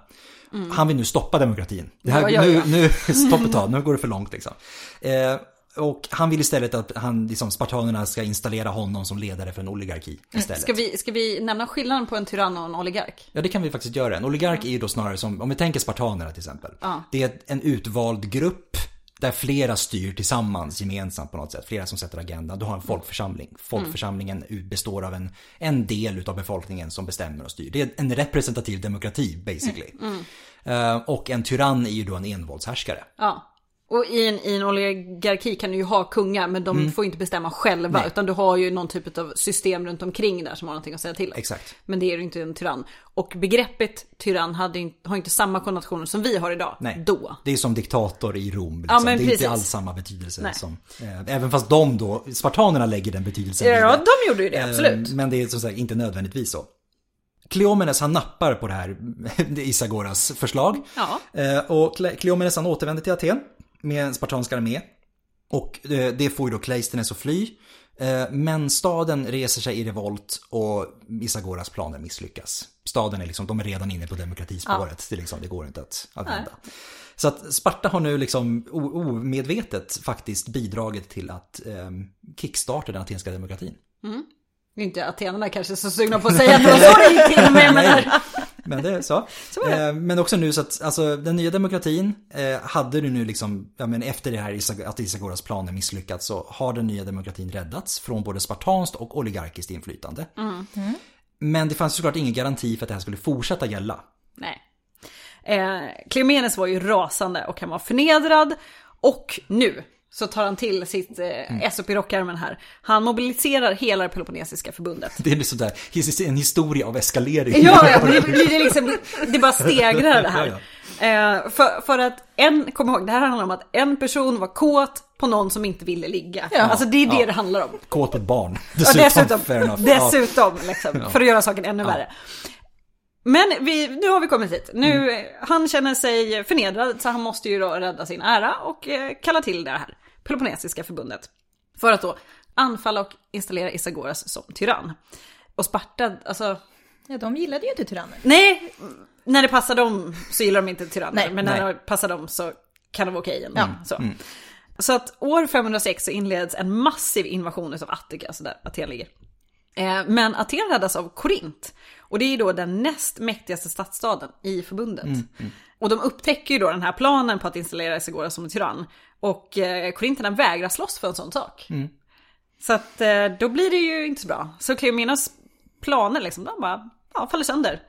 Mm. Han vill nu stoppa demokratin. Det här, ja, ja, ja. Nu, nu, stopp ett tag, nu går det för långt liksom. Eh, och han vill istället att han, liksom, spartanerna ska installera honom som ledare för en oligarki mm. istället. Ska vi, ska vi nämna skillnaden på en tyrann och en oligark? Ja, det kan vi faktiskt göra. En oligark är ju då snarare som, om vi tänker spartanerna till exempel. Ja. Det är en utvald grupp där flera styr tillsammans gemensamt på något sätt. Flera som sätter agendan. Du har en folkförsamling. Folkförsamlingen består av en, en del utav befolkningen som bestämmer och styr. Det är en representativ demokrati basically. Mm. Mm. Uh, och en tyrann är ju då en envåldshärskare. Ja. Och i en, i en oligarki kan du ju ha kungar men de mm. får inte bestämma själva. Nej. Utan du har ju någon typ av system runt omkring där som har någonting att säga till om. Exakt. Men det är ju inte en tyrann. Och begreppet tyrann hade har inte samma konnotationer som vi har idag. Nej. Då. Det är som diktator i Rom. Liksom. Ja, det är precis. inte alls samma betydelse. Nej. Som, eh, även fast de då, spartanerna lägger den betydelsen. Ja, de gjorde ju det, absolut. Eh, men det är som sagt inte nödvändigtvis så. Kleomenes han nappar på det här Isagoras förslag. Ja. Eh, och Kleomenes han återvänder till Aten med en spartansk armé. Och eh, det får ju då Cleisthenes att fly. Eh, men staden reser sig i revolt och Isagoras planer misslyckas. Staden är liksom, de är redan inne på demokratispåret. Ja. Det, liksom, det går inte att, att vända. Så att Sparta har nu liksom omedvetet faktiskt bidragit till att eh, kickstarta den atenska demokratin. Mm. Inte atenarna kanske så sugna på att säga att det gick till med. Men det är så. så det. Eh, men också nu så att alltså, den nya demokratin eh, hade du nu liksom, ja, men efter det här att Isagoras planer misslyckats så har den nya demokratin räddats från både spartanskt och oligarkiskt inflytande. Mm. Mm. Men det fanns såklart ingen garanti för att det här skulle fortsätta gälla. Nej. Eh, var ju rasande och han var förnedrad. Och nu så tar han till sitt eh, mm. SOP rockärmen här. Han mobiliserar hela det Peloponnesiska förbundet. Det är sådär, en historia av eskalering. Ja, ja, det, det, liksom, det bara stegrar det här. Ja, ja. Eh, för, för att en, kom ihåg, det här handlar om att en person var kåt på någon som inte ville ligga. Ja. Alltså det är det ja. det handlar om. Kåt på ett barn. Dessutom, dessutom, dessutom liksom, för att göra saken ännu värre. Men vi, nu har vi kommit hit. Nu, mm. Han känner sig förnedrad så han måste ju då rädda sin ära och eh, kalla till det här Peloponnesiska förbundet. För att då anfalla och installera Isagoras som tyrann. Och Sparta, alltså... Ja, de gillade ju inte tyranner. Nej, när det passar dem så gillar de inte tyranner. Nej, men när nej. det passar dem så kan det vara okej ändå. Så. Mm. så att år 506 så inleds en massiv invasion av Attika, alltså där Aten ligger. Eh, men Aten räddas av Korint. Och det är då den näst mäktigaste stadsstaden i förbundet. Mm, mm. Och de upptäcker ju då den här planen på att installera Isagora som en tyrann. Och eh, korinterna vägrar slåss för en sån sak. Mm. Så att eh, då blir det ju inte så bra. Så Kleomenas planer liksom, de bara ja, faller sönder.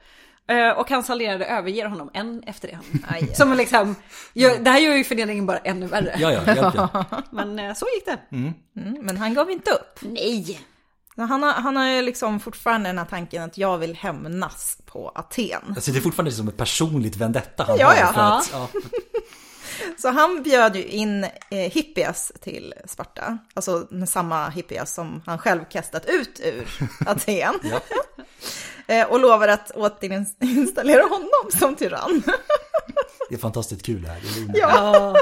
Eh, och hans allierade överger honom en efter. Aj, Som liksom, gör, det här gör ju fördelningen bara ännu värre. Ja, ja, ja, Men eh, så gick det. Mm. Mm, men han gav inte upp. Nej. Han har, han har ju liksom fortfarande den här tanken att jag vill hämnas på Aten. Alltså det är fortfarande som ett personligt vendetta han ja, har. Ja. För att, ja. Så han bjöd ju in eh, hippias till Sparta, alltså samma hippias som han själv kastat ut ur Aten. eh, och lovar att återinstallera honom som tyrann. det är fantastiskt kul det här. Det ja.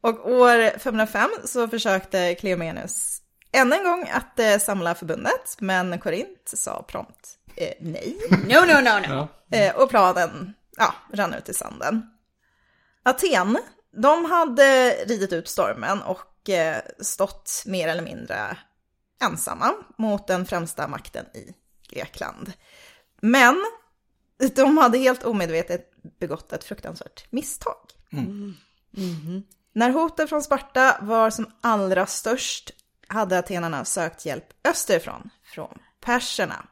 och år 505 så försökte Cleomenes än en gång att eh, samla förbundet, men Korint sa prompt eh, nej. No, no, no, no. Eh, och planen ja, rann ut i sanden. Aten, de hade ridit ut stormen och eh, stått mer eller mindre ensamma mot den främsta makten i Grekland. Men de hade helt omedvetet begått ett fruktansvärt misstag. Mm. Mm. När hotet från Sparta var som allra störst hade atenarna sökt hjälp österifrån, från perserna.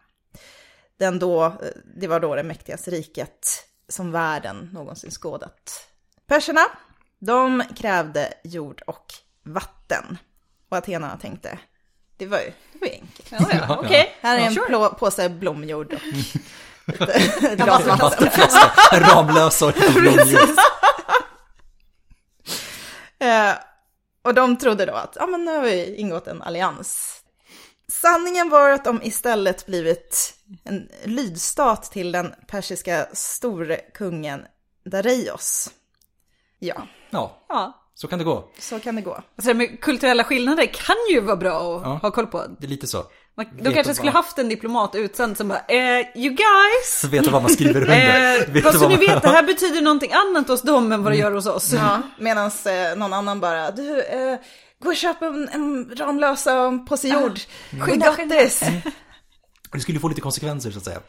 Den då, det var då det mäktigaste riket som världen någonsin skådat. Perserna, de krävde jord och vatten. Och atenarna tänkte, det var ju, det var ju enkelt. Ja, ja. Okej, okay. här är en sure. påse blomjord och glas vatten. Ramlösa och blomjord. Och de trodde då att ja, men nu har vi ingått en allians. Sanningen var att de istället blivit en lydstat till den persiska storkungen Dareios. Ja. Ja. ja. Så kan det gå. Så kan det gå. Alltså, med kulturella skillnader kan ju vara bra att ja, ha koll på. Det är lite så. Man, de kanske skulle haft en diplomat utsänd som bara, eh, you guys. Vet du vad man skriver under? eh, vad så ni vet, det här betyder någonting annat hos dem än vad det mm. gör hos oss. Ja, medan eh, någon annan bara, du, eh, gå och köp en, en Ramlösa påse jord. Ah, Grattis! Det skulle få lite konsekvenser så att säga.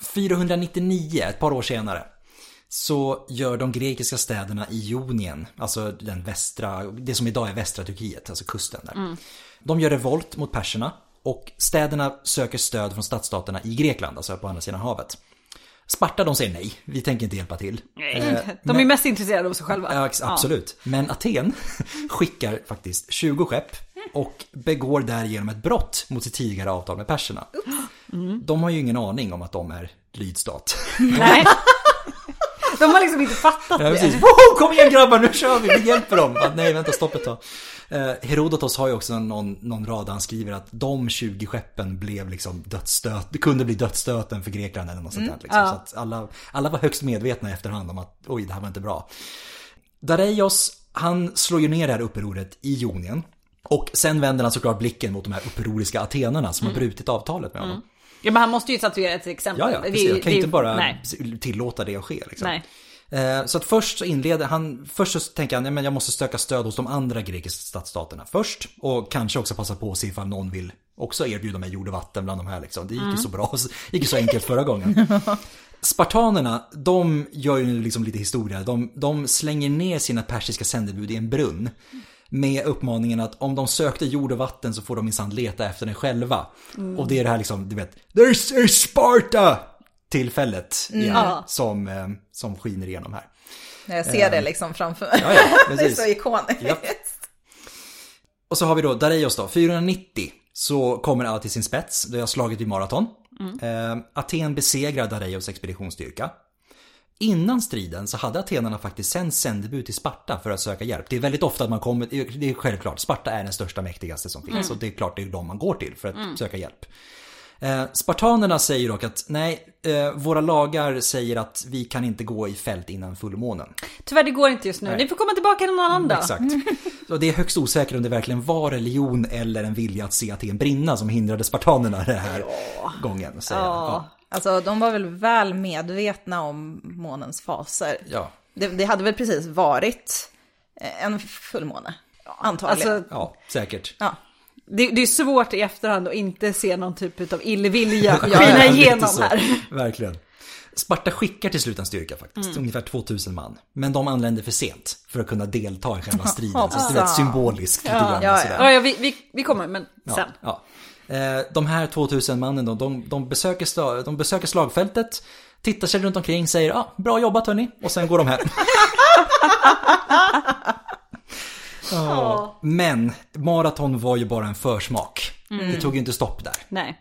499, ett par år senare, så gör de grekiska städerna i Ionien, alltså den västra, det som idag är västra Turkiet, alltså kusten där. Mm. De gör revolt mot perserna och städerna söker stöd från stadsstaterna i Grekland, alltså på andra sidan havet. Sparta de säger nej, vi tänker inte hjälpa till. Nej, eh, de men, är mest intresserade av sig själva. Ja, absolut. Ja. Men Aten skickar faktiskt 20 skepp och begår därigenom ett brott mot sitt tidigare avtal med perserna. Mm. De har ju ingen aning om att de är lydstat. Nej. De har liksom inte fattat ja, det. Woho, kom igen grabbar, nu kör vi, vi hjälper dem. nej, vänta, stopp ett tag. Eh, Herodotos har ju också någon, någon rad han skriver att de 20 skeppen blev liksom dödsstöt, det kunde bli dödsstöten för Grekland eller något sånt där. Mm, liksom. ja. Så att alla, alla var högst medvetna i efterhand om att oj, det här var inte bra. Dareios, han slår ju ner det här upproret i Jonien. Och sen vänder han såklart blicken mot de här upproriska atenerna som mm. har brutit avtalet med honom. Mm. Ja men han måste ju statuera ett exempel. Ja, ja, precis. Jag kan ju inte bara nej. tillåta det att ske. Liksom. Nej. Eh, så att först så inleder han, först så tänker han, att jag måste söka stöd hos de andra grekiska stadsstaterna först. Och kanske också passa på att se ifall någon vill också erbjuda mig jord och vatten bland de här liksom. Det gick mm. ju så bra, det gick ju så enkelt förra gången. Spartanerna, de gör ju liksom lite historia. De, de slänger ner sina persiska sändebud i en brunn. Med uppmaningen att om de sökte jord och vatten så får de minsann leta efter den själva. Mm. Och det är det här liksom, du vet, There's a Sparta! Tillfället igen, som, eh, som skiner igenom här. Jag ser det eh, liksom framför mig. Ja, ja, det är så ikoniskt. Ja. Och så har vi då Dareios då, 490 så kommer alla till sin spets. Det har slagit i maraton. Mm. Eh, Aten besegrar Dareios expeditionsstyrka. Innan striden så hade atenarna faktiskt sänt sändebud till Sparta för att söka hjälp. Det är väldigt ofta att man kommer, det är självklart, Sparta är den största mäktigaste som finns mm. och det är klart det är de man går till för att mm. söka hjälp. Eh, spartanerna säger dock att nej, eh, våra lagar säger att vi kan inte gå i fält innan fullmånen. Tyvärr, det går inte just nu. Nej. Ni får komma tillbaka någon annan dag. Exakt. Så det är högst osäkert om det verkligen var religion eller en vilja att se Aten brinna som hindrade spartanerna den här ja. gången. Säger ja. ja. Alltså, de var väl väl medvetna om månens faser. Ja. Det, det hade väl precis varit en fullmåne, antagligen. Alltså, ja, säkert. Ja. Det, det, är svårt i efterhand att inte se någon typ av illvilja skina igenom här. Verkligen. Sparta skickar till slut en styrka faktiskt, mm. ungefär 2000 man. Men de anländer för sent för att kunna delta i själva striden. så det är rätt symboliskt. Ja, ja, ja. ja vi, vi, vi, kommer, men sen. Ja, eh, De här 2000 mannen då, de, de, besöker, de besöker slagfältet, tittar sig runt omkring, säger ah, bra jobbat hörni, och sen går de hem. Ja. Men maraton var ju bara en försmak. Mm. Det tog ju inte stopp där. Nej.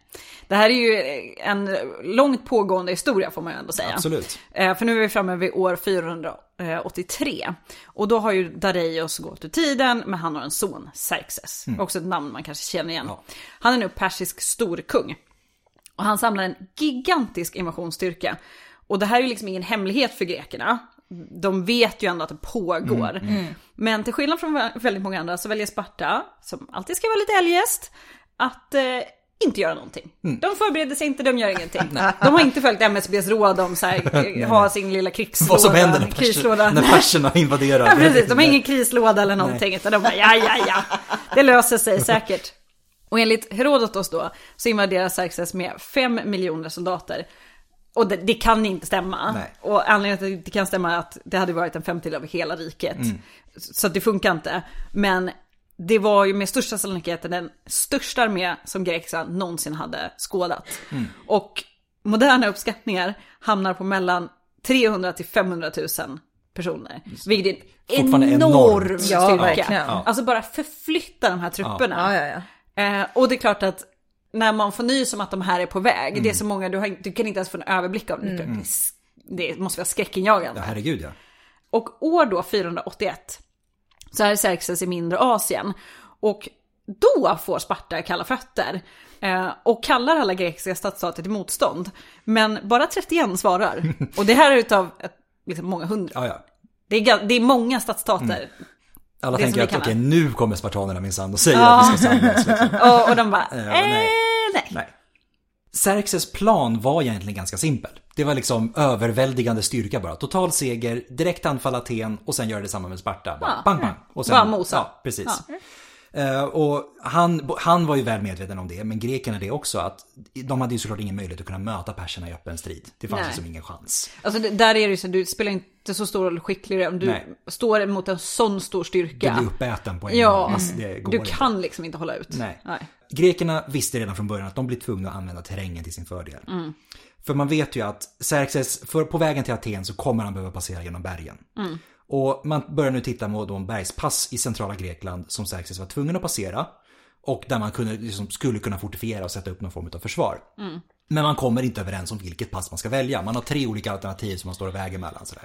Det här är ju en långt pågående historia får man ju ändå säga. Absolut. Eh, för nu är vi framme vid år 483. Och då har ju Dareios gått ur tiden, men han har en son, Xerxes. Mm. Också ett namn man kanske känner igen. Ja. Han är nu persisk storkung. Och han samlar en gigantisk invasionsstyrka. Och det här är ju liksom ingen hemlighet för grekerna de vet ju ändå att det pågår. Mm, mm. Men till skillnad från väldigt många andra så väljer Sparta, som alltid ska vara lite eljest, att eh, inte göra någonting. Mm. De förbereder sig inte, de gör ingenting. de har inte följt MSBs råd om så här, ha sin lilla krigslåda. Vad som händer när, krislåda. när perserna invaderar. ja, precis, de har ingen krislåda eller någonting. Nej. Utan de bara, ja, ja, ja. Det löser sig säkert. Och enligt Herodotos då så invaderar Xerxes med fem miljoner soldater och det, det, kan inte stämma. Nej. Och anledningen till att det inte kan stämma är att det hade varit en femtedel av hela riket. Mm. Så det funkar inte. Men det var ju med största sannolikhet den största armé som Grekland någonsin hade skådat. Mm. Och moderna uppskattningar hamnar på mellan 300 till 500 000 personer. Vilket är en enorm styrka. Ja, Alltså bara förflytta de här trupperna. Ja. Ja, eh, och det är klart att när man får nys om att de här är på väg, mm. det är så många, du, har, du kan inte ens få en överblick av det. Mm. Det måste vara skräckinjagande. Ja, herregud ja. Och år då 481 så är Xerxes i mindre Asien. Och då får Sparta kalla fötter. Eh, och kallar alla grekiska stadsstater till motstånd. Men bara 31 svarar. Och det här är utav liksom många hundra. Ja, ja. Det, är, det är många stadsstater. Mm. Alla det tänker att okej, nu kommer spartanerna minsann och säger ja. att vi ska samlas. Liksom. och, och de bara, eh, nej. nej. Xerxes plan var egentligen ganska simpel. Det var liksom överväldigande styrka bara. Total seger, direkt anfall Aten och sen göra detsamma med Sparta. Bara ja. bang, bang. Och sen, bara mosa. Ja, precis. Ja. Uh, och han, han var ju väl medveten om det, men grekerna det också, att de hade ju såklart ingen möjlighet att kunna möta perserna i öppen strid. Det fanns liksom ingen chans. Alltså där är det ju så, du spelar inte så stor roll skickligare om du Nej. står mot en sån stor styrka. Du blir uppäten på en ja, gång. Alltså, du kan inte. liksom inte hålla ut. Nej. Nej. Grekerna visste redan från början att de blir tvungna att använda terrängen till sin fördel. Mm. För man vet ju att Xerxes, för på vägen till Aten så kommer han behöva passera genom bergen. Mm. Och man börjar nu titta på de bergspass i centrala Grekland som Xerxes var tvungen att passera. Och där man kunde, liksom, skulle kunna fortifiera och sätta upp någon form av försvar. Mm. Men man kommer inte överens om vilket pass man ska välja. Man har tre olika alternativ som man står och väger mellan. Sådär.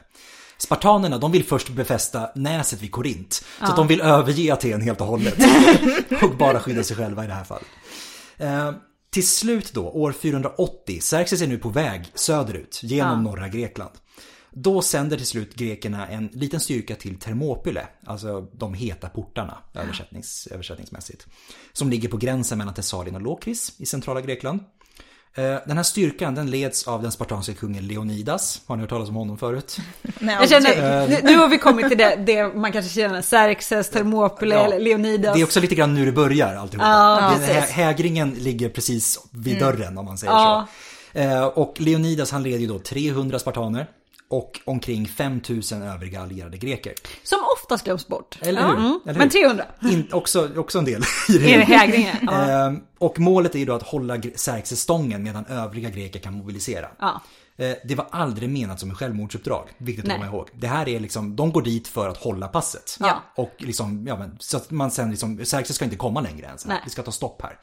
Spartanerna de vill först befästa näset vid Korint. Ja. Så att de vill överge Aten helt och hållet. och bara skydda sig själva i det här fallet. Eh, till slut då, år 480, Xerxes är nu på väg söderut genom ja. norra Grekland. Då sänder till slut grekerna en liten styrka till Thermopyle, alltså de heta portarna översättnings, översättningsmässigt. Som ligger på gränsen mellan Thessalien och Lokris i centrala Grekland. Eh, den här styrkan den leds av den spartanska kungen Leonidas. Har ni hört talas om honom förut? Nej, jag känner, uh, nu har vi kommit till det, det man kanske känner, Xerxes, Thermopyle, ja, Leonidas. Det är också lite grann nu det börjar alltihopa. Ja, hä hägringen ligger precis vid mm. dörren om man säger ja. så. Uh, och Leonidas han leder ju då 300 spartaner och omkring 5000 övriga allierade greker. Som oftast glöms bort. Eller hur? Mm. Eller hur? Men 300. In, också, också en del i det. Hägringen. Ja. Ehm, och målet är ju då att hålla Xerxes stången medan övriga greker kan mobilisera. Ja. Ehm, det var aldrig menat som en självmordsuppdrag, viktigt att komma ihåg. Det här är liksom, de går dit för att hålla passet. Ja. Och liksom, ja men, så att man sen liksom, Xerxes ska inte komma längre än så. Vi ska ta stopp här.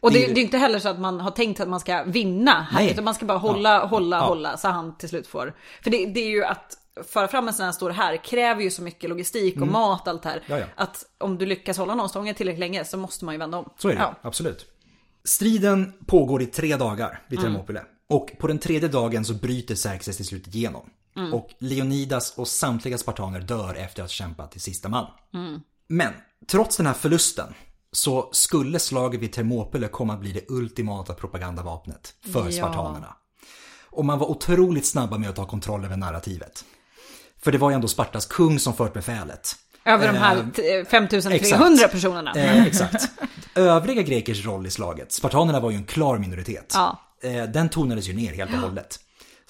Ja. Och det, det, är inte heller så att man har tänkt att man ska vinna här, Nej. utan man ska bara hålla, ja. hålla, ja. hålla så han till slut får. För det, det är ju att föra fram en sån här stor här kräver ju så mycket logistik och mm. mat allt här. Ja, att om du lyckas hålla någon stången tillräckligt länge så måste man ju vända om. Så är det, absolut. Striden pågår i tre dagar vid. Thermopyle. Mm. Och på den tredje dagen så bryter Xerxes till slut igenom. Mm. Och Leonidas och samtliga spartaner dör efter att ha kämpat till sista man. Mm. Men trots den här förlusten så skulle slaget vid Thermopyle komma att bli det ultimata propagandavapnet för ja. spartanerna. Och man var otroligt snabba med att ta kontroll över narrativet. För det var ju ändå Spartas kung som fört befälet. Över de här eh, 5300 exakt. personerna. Eh, exakt. Övriga grekers roll i slaget, spartanerna var ju en klar minoritet. Ja. Eh, den tonades ju ner helt och hållet.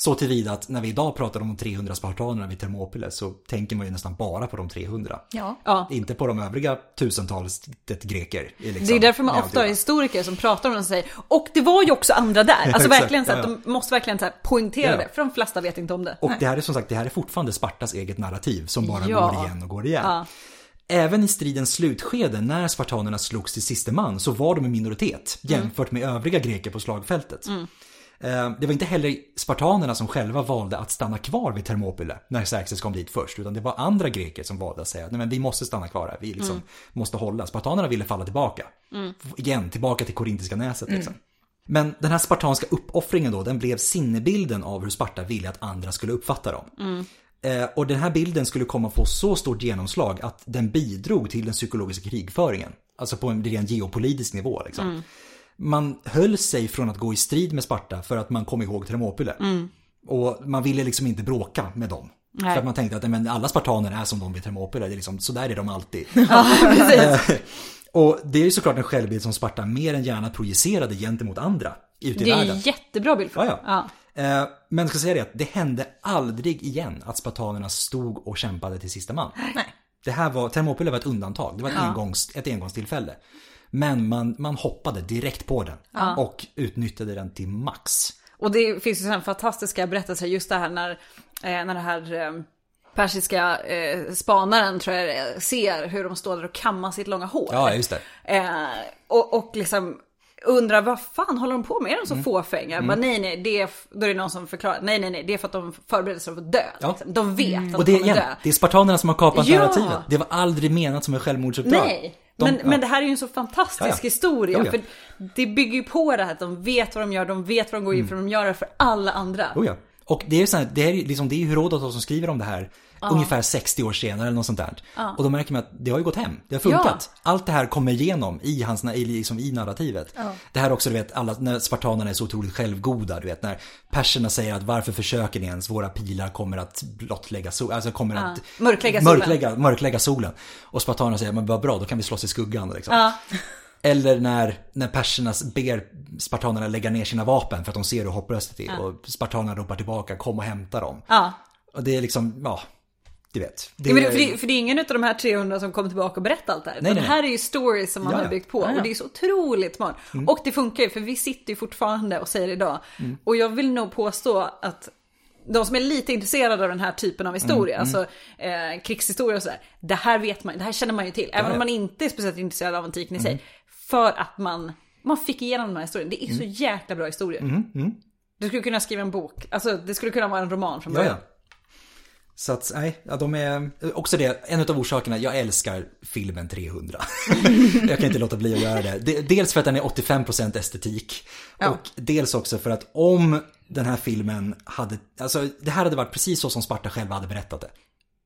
Så tillvida att när vi idag pratar om de 300 spartanerna vid Thermopyle så tänker man ju nästan bara på de 300. Ja. ja. Inte på de övriga tusentals greker. Liksom, det är därför man ofta har historiker som pratar om det och säger och det var ju också andra där. Alltså verkligen så att ja, ja. de måste verkligen så här poängtera det. För de flesta vet inte om det. Och Nej. det här är som sagt, det här är fortfarande Spartas eget narrativ som bara går igen och går igen. Även i stridens slutskede när spartanerna slogs till siste man så var de en minoritet mm. jämfört med övriga greker på slagfältet. Mm. Eh, det var inte heller spartanerna som själva valde att stanna kvar vid Thermopyle när Xerxes kom dit först. Utan det var andra greker som valde att säga att vi måste stanna kvar här. Vi liksom mm. måste hålla. Spartanerna ville falla tillbaka. Mm. Igen, tillbaka till Korintiska näset. Mm. Liksom. Men den här spartanska uppoffringen då, den blev sinnebilden av hur Sparta ville att andra skulle uppfatta dem. Mm. Eh, och den här bilden skulle komma att få så stort genomslag att den bidrog till den psykologiska krigföringen. Alltså på en ren geopolitisk nivå. Liksom. Man höll sig från att gå i strid med Sparta för att man kom ihåg Thermopyle. Mm. Och man ville liksom inte bråka med dem. Nej. För att man tänkte att men, alla spartaner är som de vid Thermopyle, det är liksom, så där är de alltid. och det är ju såklart en självbild som Sparta mer än gärna projicerade gentemot andra ute i världen. Det är en jättebra bild för ja, ja. Eh, men jag ska säga det att det hände aldrig igen att spartanerna stod och kämpade till sista man. Nej. Det här var, Thermopylae var ett undantag. Det var ett, ja. engångs, ett engångstillfälle. Men man, man hoppade direkt på den ja. och utnyttjade den till max. Och det finns ju sådana fantastiska berättelser just det här när, eh, när det här eh, persiska eh, spanaren tror jag ser hur de står där och kammar sitt långa hår. Ja, just det. Eh, och, och liksom undrar vad fan håller de på med? Är de så mm. fåfänga? Mm. Bara, nej, nej, det är, då är det någon som förklarar. Nej, nej, nej, det är för att de förbereder sig för att dö. Ja. Liksom. De vet mm. att och det, de kommer igen, dö. Det är spartanerna som har kapat ja. narrativet. Det var aldrig menat som en självmordsuppdrag. Nej. De, men, ja. men det här är ju en så fantastisk ja, historia. För det bygger ju på det här att de vet vad de gör, de vet vad de går in för, mm. de gör det för alla andra. Oh ja. Och det är, så här, det är, liksom, det är Herodotos som skriver om det här Ja. Ungefär 60 år senare eller något sånt där. Ja. Och då märker man att det har ju gått hem. Det har funkat. Ja. Allt det här kommer igenom i, hans, liksom i narrativet. Det här också, du vet, alla, när spartanerna är så otroligt självgoda. Du vet, när perserna säger att varför försöker ni ens? Våra pilar kommer att blottlägga solen. Alltså kommer att mörklägga solen. Mörklägga, mörklägga solen. Och spartanerna säger, men vad bra, då kan vi slåss i skuggan. Liksom. Eller när, när perserna ber spartanerna lägga ner sina vapen för att de ser hur hopplöst det är. Och spartanerna ropar tillbaka, kom och hämta dem. Ja. Och det är liksom, ja, du vet. Det... Ja, för, det, för det är ingen av de här 300 som kommer tillbaka och berättar allt det här. Nej, nej. Det här är ju stories som man ja, har byggt på. Ja, och det är så otroligt smart. Mm. Och det funkar ju, för vi sitter ju fortfarande och säger idag. Mm. Och jag vill nog påstå att de som är lite intresserade av den här typen av historia, mm, alltså eh, krigshistoria och sådär. Det här vet man, det här känner man ju till. Även om man inte är speciellt intresserad av antiken i sig. Mm. För att man, man fick igenom den här historien. Det är så mm. jäkla bra historier. Mm, du skulle kunna skriva en bok, alltså det skulle kunna vara en roman från början. Ja, så att, nej, ja, de är, också det, en av orsakerna, jag älskar filmen 300. jag kan inte låta bli att göra det. Dels för att den är 85% estetik. Ja. Och dels också för att om den här filmen hade, alltså det här hade varit precis så som Sparta själva hade berättat det.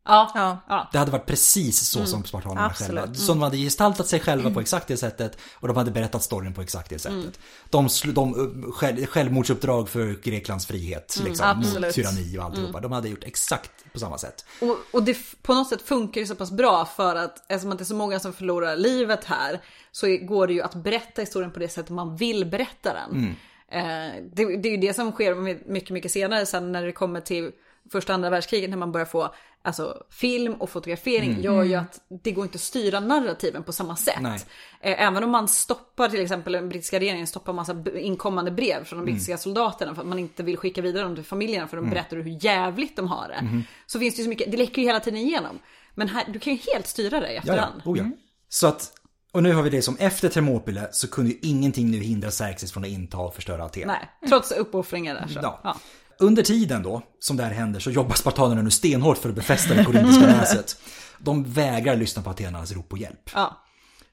Ja, ja. Det hade varit precis så mm. som spartanerna själva. Mm. Så de hade gestaltat sig själva på exakt det sättet och de hade berättat storyn på exakt det sättet. Mm. De, de själv, självmordsuppdrag för Greklands frihet, mm, liksom, mot tyranni och alltihopa. Mm. De hade gjort exakt på samma sätt. Och, och det på något sätt funkar ju så pass bra för att eftersom det är så många som förlorar livet här så går det ju att berätta historien på det sättet man vill berätta den. Mm. Eh, det, det, är ju det som sker mycket, mycket senare sen när det kommer till första och andra världskriget när man börjar få alltså, film och fotografering mm. gör ju mm. att det går inte att styra narrativen på samma sätt. Nej. Eh, även om man stoppar till exempel den brittiska regeringen stoppar massa inkommande brev från de brittiska mm. soldaterna för att man inte vill skicka vidare dem till familjerna för de mm. berättar hur jävligt de har det. Mm. Så finns det ju så mycket, det läcker ju hela tiden igenom. Men här, du kan ju helt styra det i efterhand. Ja, ja. Oh, ja. Mm. Så att och nu har vi det som efter Thermopyle så kunde ju ingenting nu hindra Xerxes från att inta och förstöra Aten. Nej, trots uppoffringar där så. Ja. ja. Under tiden då, som det här händer, så jobbar spartanerna nu stenhårt för att befästa det korintiska näset. De vägrar lyssna på atenarnas rop på hjälp. Ja.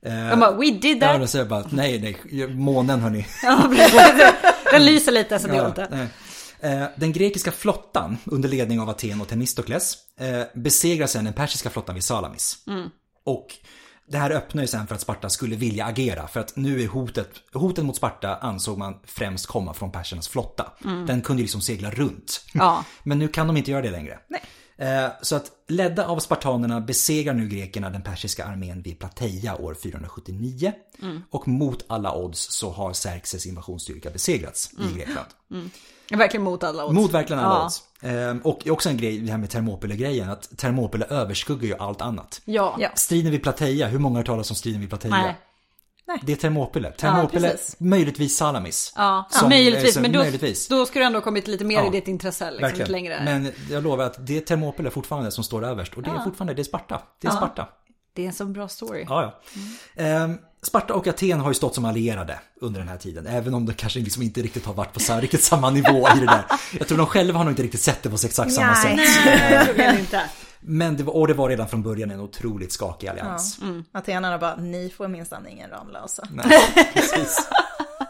Eh, de bara, we did that. Ja, säger bara, nej, nej, månen hörni. Ja, Den lyser lite så det ja, inte. Eh, den grekiska flottan under ledning av Aten och Themistokles eh, besegrar sen den persiska flottan vid Salamis. Mm. Och det här öppnar ju sen för att Sparta skulle vilja agera för att nu är hotet, hotet mot Sparta ansåg man främst komma från persernas flotta. Mm. Den kunde liksom segla runt. Ja. Men nu kan de inte göra det längre. Nej. Eh, så att ledda av spartanerna besegrar nu grekerna den persiska armén vid Plateia år 479. Mm. Och mot alla odds så har Xerxes invasionsstyrka besegrats mm. i Grekland. Mm. Verkligen mot alla odds. Mot verkligen alla ja. odds. Ehm, och också en grej, det här med Thermopyle-grejen, att Thermopyle överskuggar ju allt annat. Ja. ja. Striden vid Plateia, hur många har talat om striden vid Plateia? Nej. Nej. Det är Thermopyle. Thermopyle, ja, möjligtvis Salamis. Ja, som, möjligtvis. Men då, möjligtvis. då skulle du ändå kommit lite mer ja, i ditt intresse. Liksom, verkligen. längre. Men jag lovar att det är Thermopyle fortfarande som står överst. Och det är fortfarande, det är Sparta. Det är Sparta. Det är en så bra story. Ja, ja. Mm. Sparta och Aten har ju stått som allierade under den här tiden. Även om det kanske liksom inte riktigt har varit på så riktigt samma nivå i det där. Jag tror de själva har nog inte riktigt sett det på exakt samma sätt. Nej, inte. Men det var, och det var redan från början en otroligt skakig allians. Ja. Mm. Atenarna bara, ni får minsann ingen Ramlösa. Nej, precis.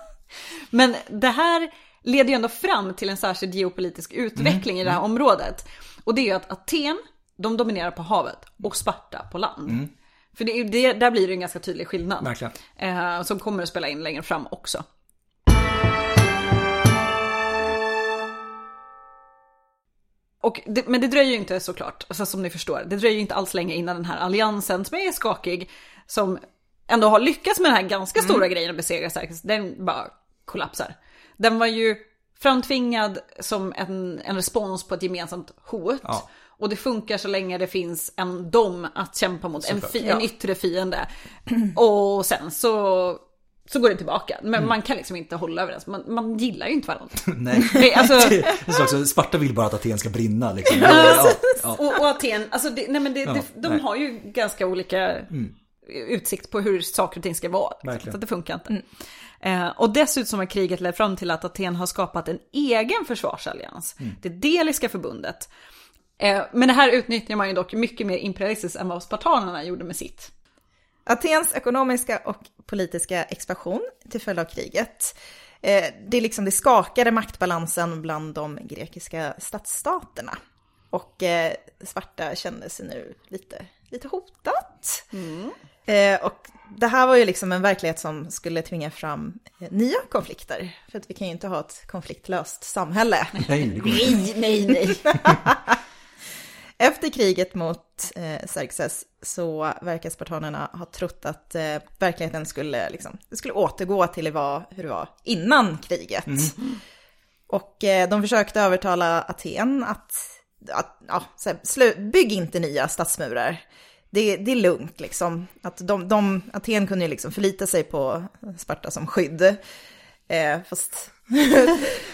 Men det här leder ju ändå fram till en särskild geopolitisk utveckling mm. i det här mm. området. Och det är ju att Aten, de dominerar på havet och Sparta på land. Mm. För det, det, där blir det en ganska tydlig skillnad. Eh, som kommer att spela in längre fram också. Och det, men det dröjer ju inte såklart, alltså som ni förstår, det dröjer ju inte alls länge innan den här alliansen som är skakig, som ändå har lyckats med den här ganska stora mm. grejen att besegra Xerxes, den bara kollapsar. Den var ju framtvingad som en, en respons på ett gemensamt hot. Ja. Och det funkar så länge det finns en dom att kämpa mot, en, fi, en yttre fiende. Och sen så så går det tillbaka. Men mm. man kan liksom inte hålla överens. Man, man gillar ju inte varandra. nej, det, alltså... det är också, Sparta vill bara att Aten ska brinna. Liksom. ja, ja. Och, och, Aten, alltså det, nej men det, ja, det, de nej. har ju ganska olika mm. utsikt på hur saker och ting ska vara. Verkligen. Så det funkar inte. Mm. Eh, och dessutom har kriget lett fram till att Aten har skapat en egen försvarsallians. Mm. Det Deliska förbundet. Eh, men det här utnyttjar man ju dock mycket mer imperialistiskt än vad spartanerna gjorde med sitt. Atens ekonomiska och politiska expansion till följd av kriget, eh, det, liksom, det skakade maktbalansen bland de grekiska stadsstaterna. Och eh, Sparta kände sig nu lite, lite hotat. Mm. Eh, och det här var ju liksom en verklighet som skulle tvinga fram nya konflikter. För att vi kan ju inte ha ett konfliktlöst samhälle. Nej, nej, nej. nej. Efter kriget mot eh, Xerxes så verkar spartanerna ha trott att eh, verkligheten skulle, liksom, skulle återgå till det var, hur det var innan kriget. Mm. Och eh, de försökte övertala Aten att, att ja, här, slu, bygg inte nya stadsmurar. Det, det, är lugnt liksom. Att de, de, Aten kunde ju liksom förlita sig på Sparta som skydd. Eh, fast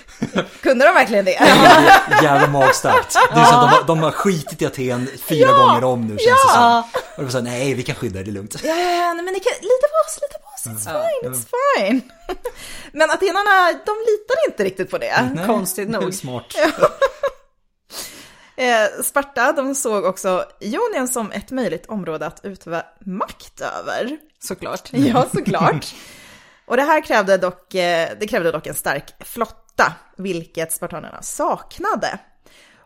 Kunde de verkligen det? Jävla magstarkt. Det är så att de, de har skitit i Aten fyra ja, gånger om nu känns ja. det som. Och de sa nej vi kan skydda det, det är lugnt. Ja, ja, men ni kan, lita på oss, lita på oss, it's fine, it's fine. Men atenarna, de litade inte riktigt på det. Nej, Konstigt nog. Smart. Eh, Sparta, de såg också Ionien som ett möjligt område att utöva makt över. Såklart. Ja, såklart. Och det här krävde dock, eh, det krävde dock en stark flotta, vilket spartanerna saknade.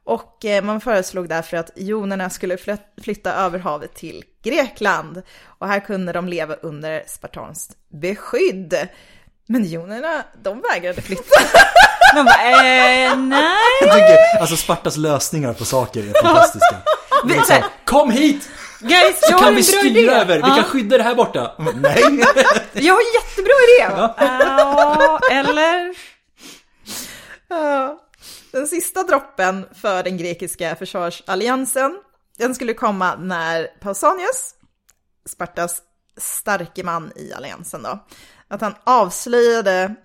Och eh, man föreslog därför att jonerna skulle flytta över havet till Grekland. Och här kunde de leva under spartanskt beskydd. Men jonerna, de vägrade flytta. De bara, eh, nej. Tycker, alltså Spartas lösningar på saker är fantastiska. Liksom, Kom hit! Guys, så kan vi styra över, vi kan skydda det här borta. Nej. Jag har en jättebra idé. Ja. Uh, eller? Den sista droppen för den grekiska försvarsalliansen, den skulle komma när Pausanias, Spartas starke man i alliansen då, att han avslöjade,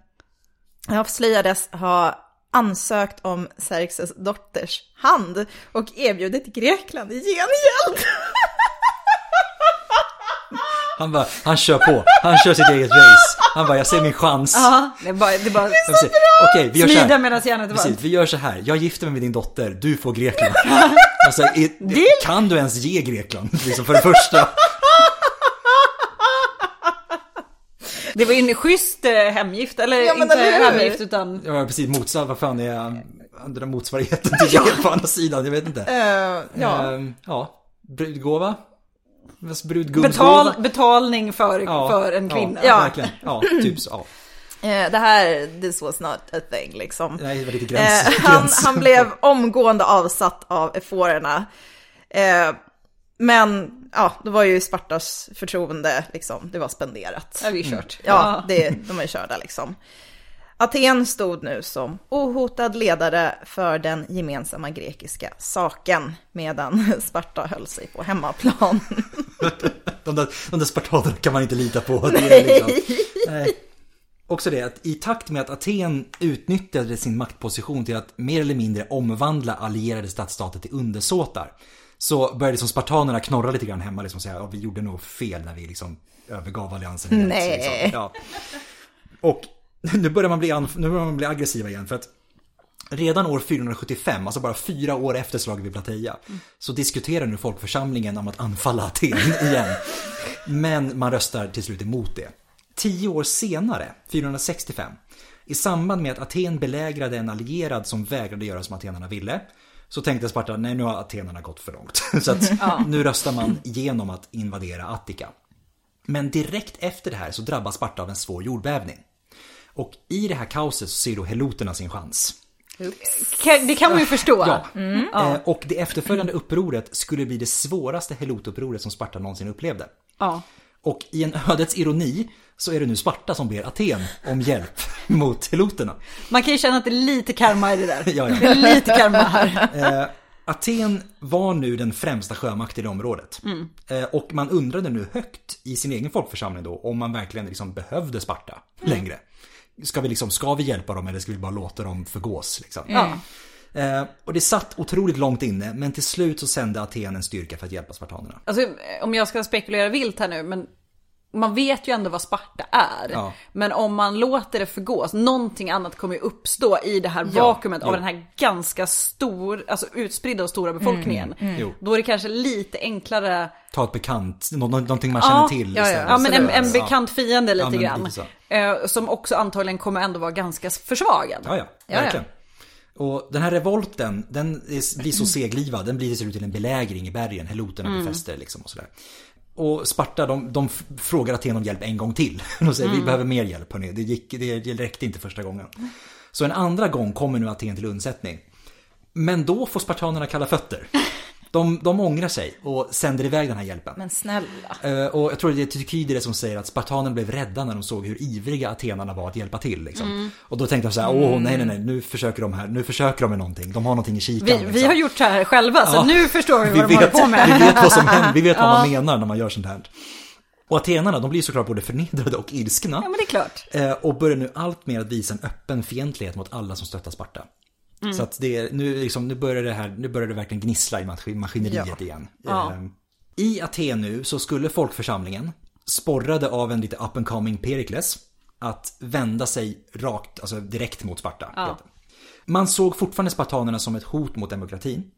avslöjades ha ansökt om Xerxes dotters hand och erbjudit Grekland i gengäld. Han bara, han kör på. Han kör sitt eget race. Han bara, jag ser min chans. Ja, det är bara... Det är, bara... Det är så bra! Okej, vi gör så här. medan järnet är Precis, vi gör så här. Jag gifter mig med din dotter, du får Grekland. alltså, är, kan du ens ge Grekland? Liksom för det första. Det var ju en schysst eh, hemgift, eller ja, inte hemgift utan... Ja precis, motsvar, vad fan är andra motsvarigheten till det på andra sidan? Jag vet inte. Uh, ja. Uh, ja, brudgåva? Betal, betalning för, ja, för en kvinna. Ja, ja. verkligen. Ja, typ så. Ja. Eh, det här, this was not a thing liksom. Nej, det var lite gräns, eh, han, han blev omgående avsatt av eforerna. Eh, men ja, då var ju Spartas förtroende liksom, det var spenderat. Ja, vi är kört. Mm. Ja, det, de är körda liksom. Aten stod nu som ohotad ledare för den gemensamma grekiska saken medan Sparta höll sig på hemmaplan. de, där, de där spartanerna kan man inte lita på. Nej. Liksom, nej. Också det att i takt med att Aten utnyttjade sin maktposition till att mer eller mindre omvandla allierade stadsstater till undersåtar så började som spartanerna knorra lite grann hemma liksom säga att vi gjorde nog fel när vi liksom övergav alliansen. Nej. Liksom. Ja. Och nu börjar, man bli, nu börjar man bli aggressiva igen för att Redan år 475, alltså bara fyra år efter slaget vid Plateia, mm. så diskuterar nu folkförsamlingen om att anfalla Aten igen. Men man röstar till slut emot det. Tio år senare, 465, i samband med att Aten belägrade en allierad som vägrade göra som atenarna ville, så tänkte Sparta, nej nu har atenarna gått för långt. Så att nu röstar man igenom att invadera Attika. Men direkt efter det här så drabbas Sparta av en svår jordbävning. Och i det här kaoset så ser då heloterna sin chans. Oops. Det kan man ju förstå. Ja. Mm. ja. Och det efterföljande upproret skulle bli det svåraste helotupproret som Sparta någonsin upplevde. Ja. Och i en ödets ironi så är det nu Sparta som ber Aten om hjälp mot heloterna. Man kan ju känna att det är lite karma i det där. Ja, ja. Det är lite karma här. Eh, Aten var nu den främsta sjömakten i området. Mm. Eh, och man undrade nu högt i sin egen folkförsamling då om man verkligen liksom behövde Sparta längre. Ska vi, liksom, ska vi hjälpa dem eller ska vi bara låta dem förgås? Liksom? Ja. Eh, och det satt otroligt långt inne men till slut så sände Aten en styrka för att hjälpa spartanerna. Alltså, om jag ska spekulera vilt här nu, men man vet ju ändå vad Sparta är. Ja. Men om man låter det förgås, någonting annat kommer ju uppstå i det här Ja, vakuumet av den här ganska stor, alltså utspridda och stora befolkningen. Jo. Då är det kanske lite enklare, Ta ett bekant, nå- nå- någonting man känner till ja, ja. men en, en Ja. bekant fiende lite Ja, men grann. lite. Eh, som också antagligen kommer ändå vara ganska försvagad. Ja, ja, ja. verkligen. Och den här revolten, den blir så seglivad, den blir till slut till en belägring i bergen, heloterna befäster liksom och sådär. Och Sparta, de, de frågar Aten om hjälp en gång till. De säger vi behöver mer hjälp hörni, det, gick, det, det räckte inte första gången. Så en andra gång kommer nu Aten till undsättning. Men då får spartanerna kalla fötter. De, de ångrar sig och sänder iväg den här hjälpen. Men snälla. Eh, Och jag tror det är Tykidides som säger att spartanerna blev rädda när de såg hur ivriga atenarna var att hjälpa till. Liksom. Mm. Och då tänkte de så här, åh nej nej nej, nu försöker de här, nu försöker de med någonting. De har någonting i kikan. Vi, liksom. vi har gjort så här själva, så Ja. nu förstår vi vi vad de håller på med. vi vet vad som händer, vi vet vad man menar när man gör sånt här. Och atenarna, de blir såklart både förnedrade och ilskna. Ja men det är klart. Eh, Och börjar nu allt mer att visa en öppen fientlighet mot alla som stöttar Sparta. Mm. Så att det, är- nu, liksom, nu, börjar det här, nu börjar det verkligen gnissla i maskin- maskineriet Ja. igen. Ja. Eh, I Aten nu så skulle folkförsamlingen, sporrade av en lite up and coming Perikles, att vända sig rakt, alltså direkt mot Sparta. Ja. Man såg fortfarande spartanerna som ett hot mot demokratin.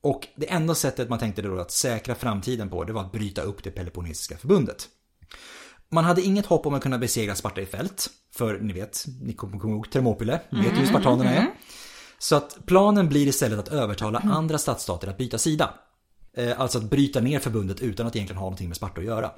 Och det enda sättet man tänkte då att säkra framtiden på, det var att bryta upp det Peloponnesiska förbundet. Man hade inget hopp om att kunna besegra Sparta i fält. För ni vet, ni kommer ihåg Thermopyle, ni vet hur spartanerna är. Så att planen blir istället att övertala andra stadsstater att byta sida. Eh, Alltså att bryta ner förbundet utan att egentligen ha någonting med Sparta att göra.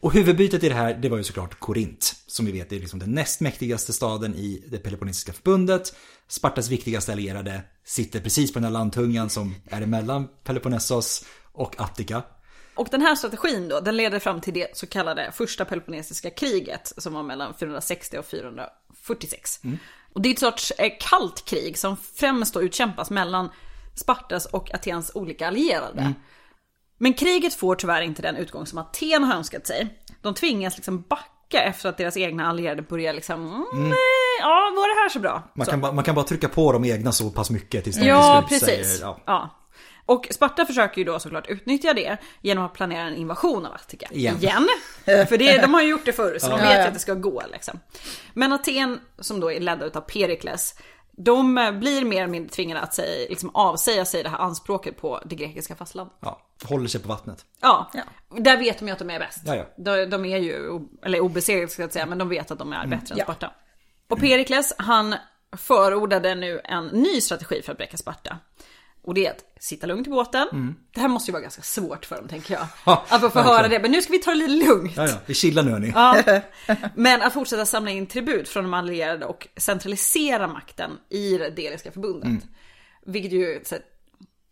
Och huvudbytet i det här, det var ju såklart Korint. Som vi vet är liksom den näst mäktigaste staden i det Peloponnesiska förbundet. Spartas viktigaste allierade sitter precis på den här landtungan som är emellan Peloponnesos och Attika. Och den här strategin då, den leder fram till det så kallade första Peloponnesiska kriget som var mellan 460 och 446. Och det är ett sorts eh, kallt krig som främst då utkämpas mellan Spartas och Atens olika allierade. Men kriget får tyvärr inte den utgång som Aten har önskat sig. De tvingas liksom backa efter att deras egna allierade börjar liksom, mm, nej, ja var det här så bra? Man Så. kan, bara, man kan bara trycka på de egna så pass mycket tills de Ja, precis. säger, ja. Ja. Och Sparta försöker ju då såklart utnyttja det genom att planera en invasion av Attika. Igen. För det, de har ju gjort det förr, så de vet ja. att det ska gå liksom. Men Aten, som då är ledda utav Perikles, de eh, blir mer eller mindre tvingade att säga, liksom avsäga sig det här anspråket på det grekiska fastlandet. ja, håller sig på vattnet. Ja, Ja. där vet de ju att de är bäst. Ja, ja. De, de är ju, eller obesegrade ska jag säga, men de vet att de är bättre än Ja. Sparta. Och Perikles, han förordade nu en ny strategi för att bräcka Sparta. Och det är att sitta lugnt i båten. Det här måste ju vara ganska svårt för dem tänker jag. Ja, att få höra det, men nu ska vi ta det lite lugnt. Ja, ja, vi chillar nu hörni. Ja. Men att fortsätta samla in tribut från de allierade och centralisera makten i det Deliska förbundet. Mm. Vilket ju, så,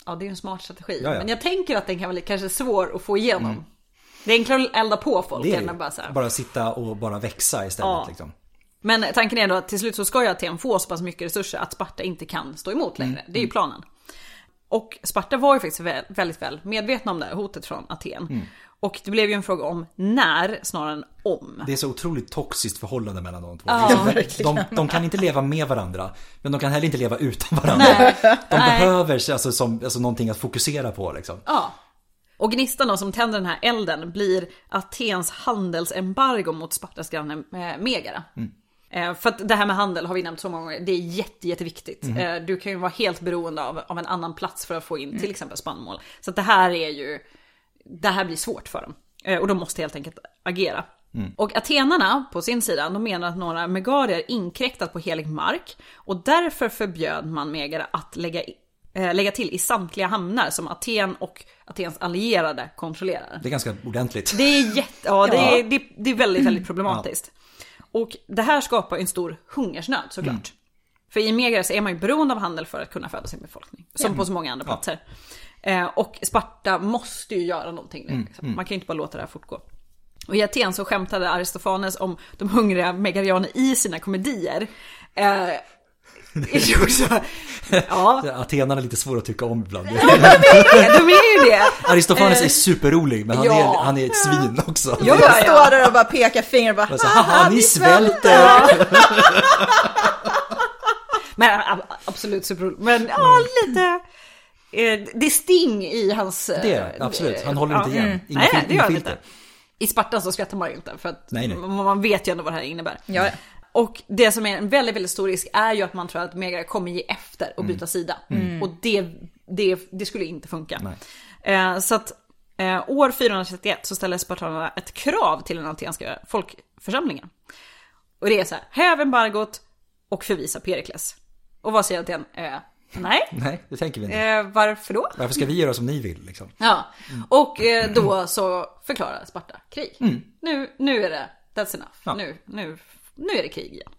ja det är en smart strategi. Ja, Mm. Men jag tänker att den kan vara lite kanske svår att få igenom. Det är enklare att elda på folk än att bara så här. Bara sitta och bara växa istället. Liksom. Men tanken är då att till slut så ska ju Aten få så pass mycket resurser att Sparta inte kan stå emot längre. Mm. Det är ju planen. Och Sparta var ju faktiskt vä- väldigt väl medvetna om det här hotet från Aten. Mm. Och det blev ju en fråga om när snarare än om. Det är så otroligt toxiskt förhållande mellan de två. Ja, Liksom, de, de kan inte leva med varandra, men de kan heller inte leva utan varandra. Nej. De Nej. behöver alltså, som, alltså, någonting att fokusera på. Liksom. Ja. Och gnistan då som tänder den här elden blir Atens handelsembargo mot Spartas granne eh, Megara. Eh, För att det här med handel har vi nämnt så många gånger, det är jätte, jätteviktigt. Eh, Du kan ju vara helt beroende av, av en annan plats för att få in till exempel spannmål. Så att det här är ju, det här blir svårt för dem. Eh, Och de måste helt enkelt agera. Och atenarna på sin sida, de menar att några megarier inkräktat på helig mark. Och därför förbjöd man Megara att lägga, eh, lägga till i samtliga hamnar som Aten och Atens allierade kontrollerar. Det är ganska ordentligt. Det är jätte, ja, det, Ja. är, det, det är väldigt, väldigt problematiskt. Och det här skapar en stor hungersnöd såklart. För i Megara så är man ju beroende av handel för att kunna föda sin befolkning. Som på så många andra Ja. platser. Eh, och Sparta måste ju göra någonting nu. Liksom. Man kan ju inte bara låta det här fortgå. Och i Aten så skämtade Aristofanes om de hungriga megarianer i sina komedier. Eh, också, ja. Atenarna är lite svåra att tycka om ibland. Ja, de är, de är ju det. Aristofanes är eh, superrolig, men han, ja. är, han är ett svin också. Ja, ja, ja. står där och bara pekar finger och bara, så, haha, ni svälter. men absolut superrolig. Men ja, lite... Eh, det är sting i hans... Det, absolut. Han håller inte igen. Mm. Inga nej, det gör han inte. I Sparta så skrattar man ju inte för att nej, nej. man vet ju ändå vad det här innebär. Ja. Och det som är en väldigt, väldigt stor risk är ju att man tror att Megara kommer ge efter och byta mm. sida. Mm. Och det, det, det skulle inte funka. Eh, så att eh, år 431 så ställer spartanerna ett krav till den atenska folkförsamlingen. Och det är så här, häv embargot och förvisa Perikles. Och vad säger Aten? Eh, nej. Nej, det tänker vi inte. Eh, varför då? Varför ska vi göra som ni vill liksom? Ja, och eh, då så förklarar Sparta krig. Mm. Nu, nu är det, that's enough. Ja. Nu, nu nu är det krig igen.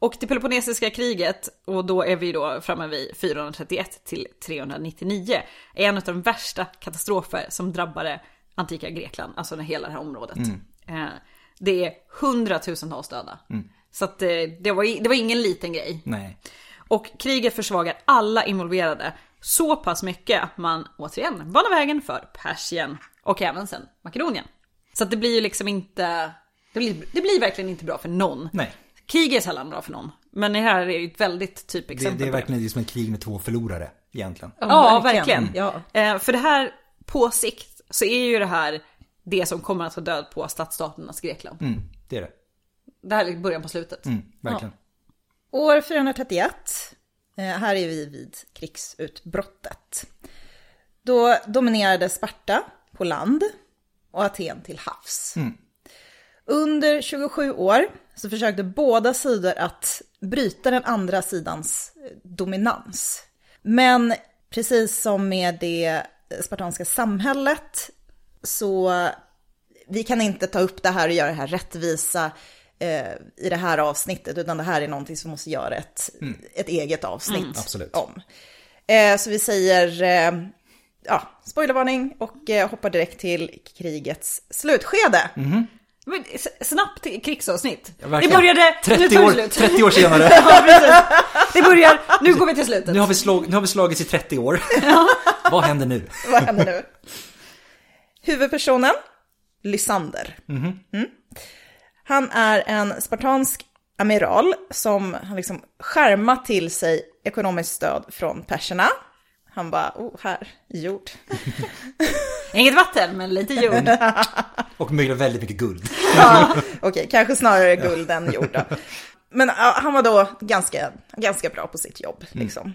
Och det Peloponnesiska kriget, och då är vi då framme vid 431 till 399, är en av de värsta katastrofer som drabbade antika Grekland, alltså hela det här området. Mm. Eh, det är hundratusentals döda. Mm. Så att det, eh, det, var, det var ingen liten grej. Nej. Och kriget försvagar alla involverade så pass mycket att man återigen banar vägen för Persien och även sen Makedonien. Så att det blir ju liksom inte det blir, det blir verkligen inte bra för någon. Nej. Krig är sällan bra för någon. Men det här är ett väldigt typexempel. Det, det är verkligen det som ett krig med två förlorare egentligen. Ja, ja verkligen. verkligen. Ja. Eh, för det här på sikt så är ju det här det som kommer att ta död på stadsstaternas Grekland. Mm, det är det. Det här är början på slutet. Mm, verkligen. Ja. År 431, eh, här är vi vid krigsutbrottet. Då dominerade Sparta på land och Aten till havs. Mm. Under 27 år så försökte båda sidor att bryta den andra sidans eh, dominans. Men precis som med det spartanska samhället så vi kan inte ta upp det här och göra det här rättvisa eh, i det här avsnittet, utan det här är någonting som måste göra ett, mm. ett eget avsnitt mm, om. Eh, så vi säger, eh, ja, spoilervarning och eh, hoppar direkt till krigets slutskede. Mm. Snabbt krigsavsnitt. Ja, det började, 30 nu tar år, slut. 30 år senare. ja, det börjar, nu går vi till slutet. Nu har vi, slag, nu har vi slagits i 30 år. Ja. Vad händer nu? Vad händer nu? Huvudpersonen, Lysander. Mm -hmm. mm. Han är en spartansk amiral som har liksom skärmat till sig ekonomiskt stöd från perserna. Han bara, oh, här, jord. Inget vatten, men lite jord. Och mycket, väldigt mycket guld. ja, okej, okay, kanske snarare guld än jord då. Men uh, han var då ganska, ganska bra på sitt jobb, mm. liksom.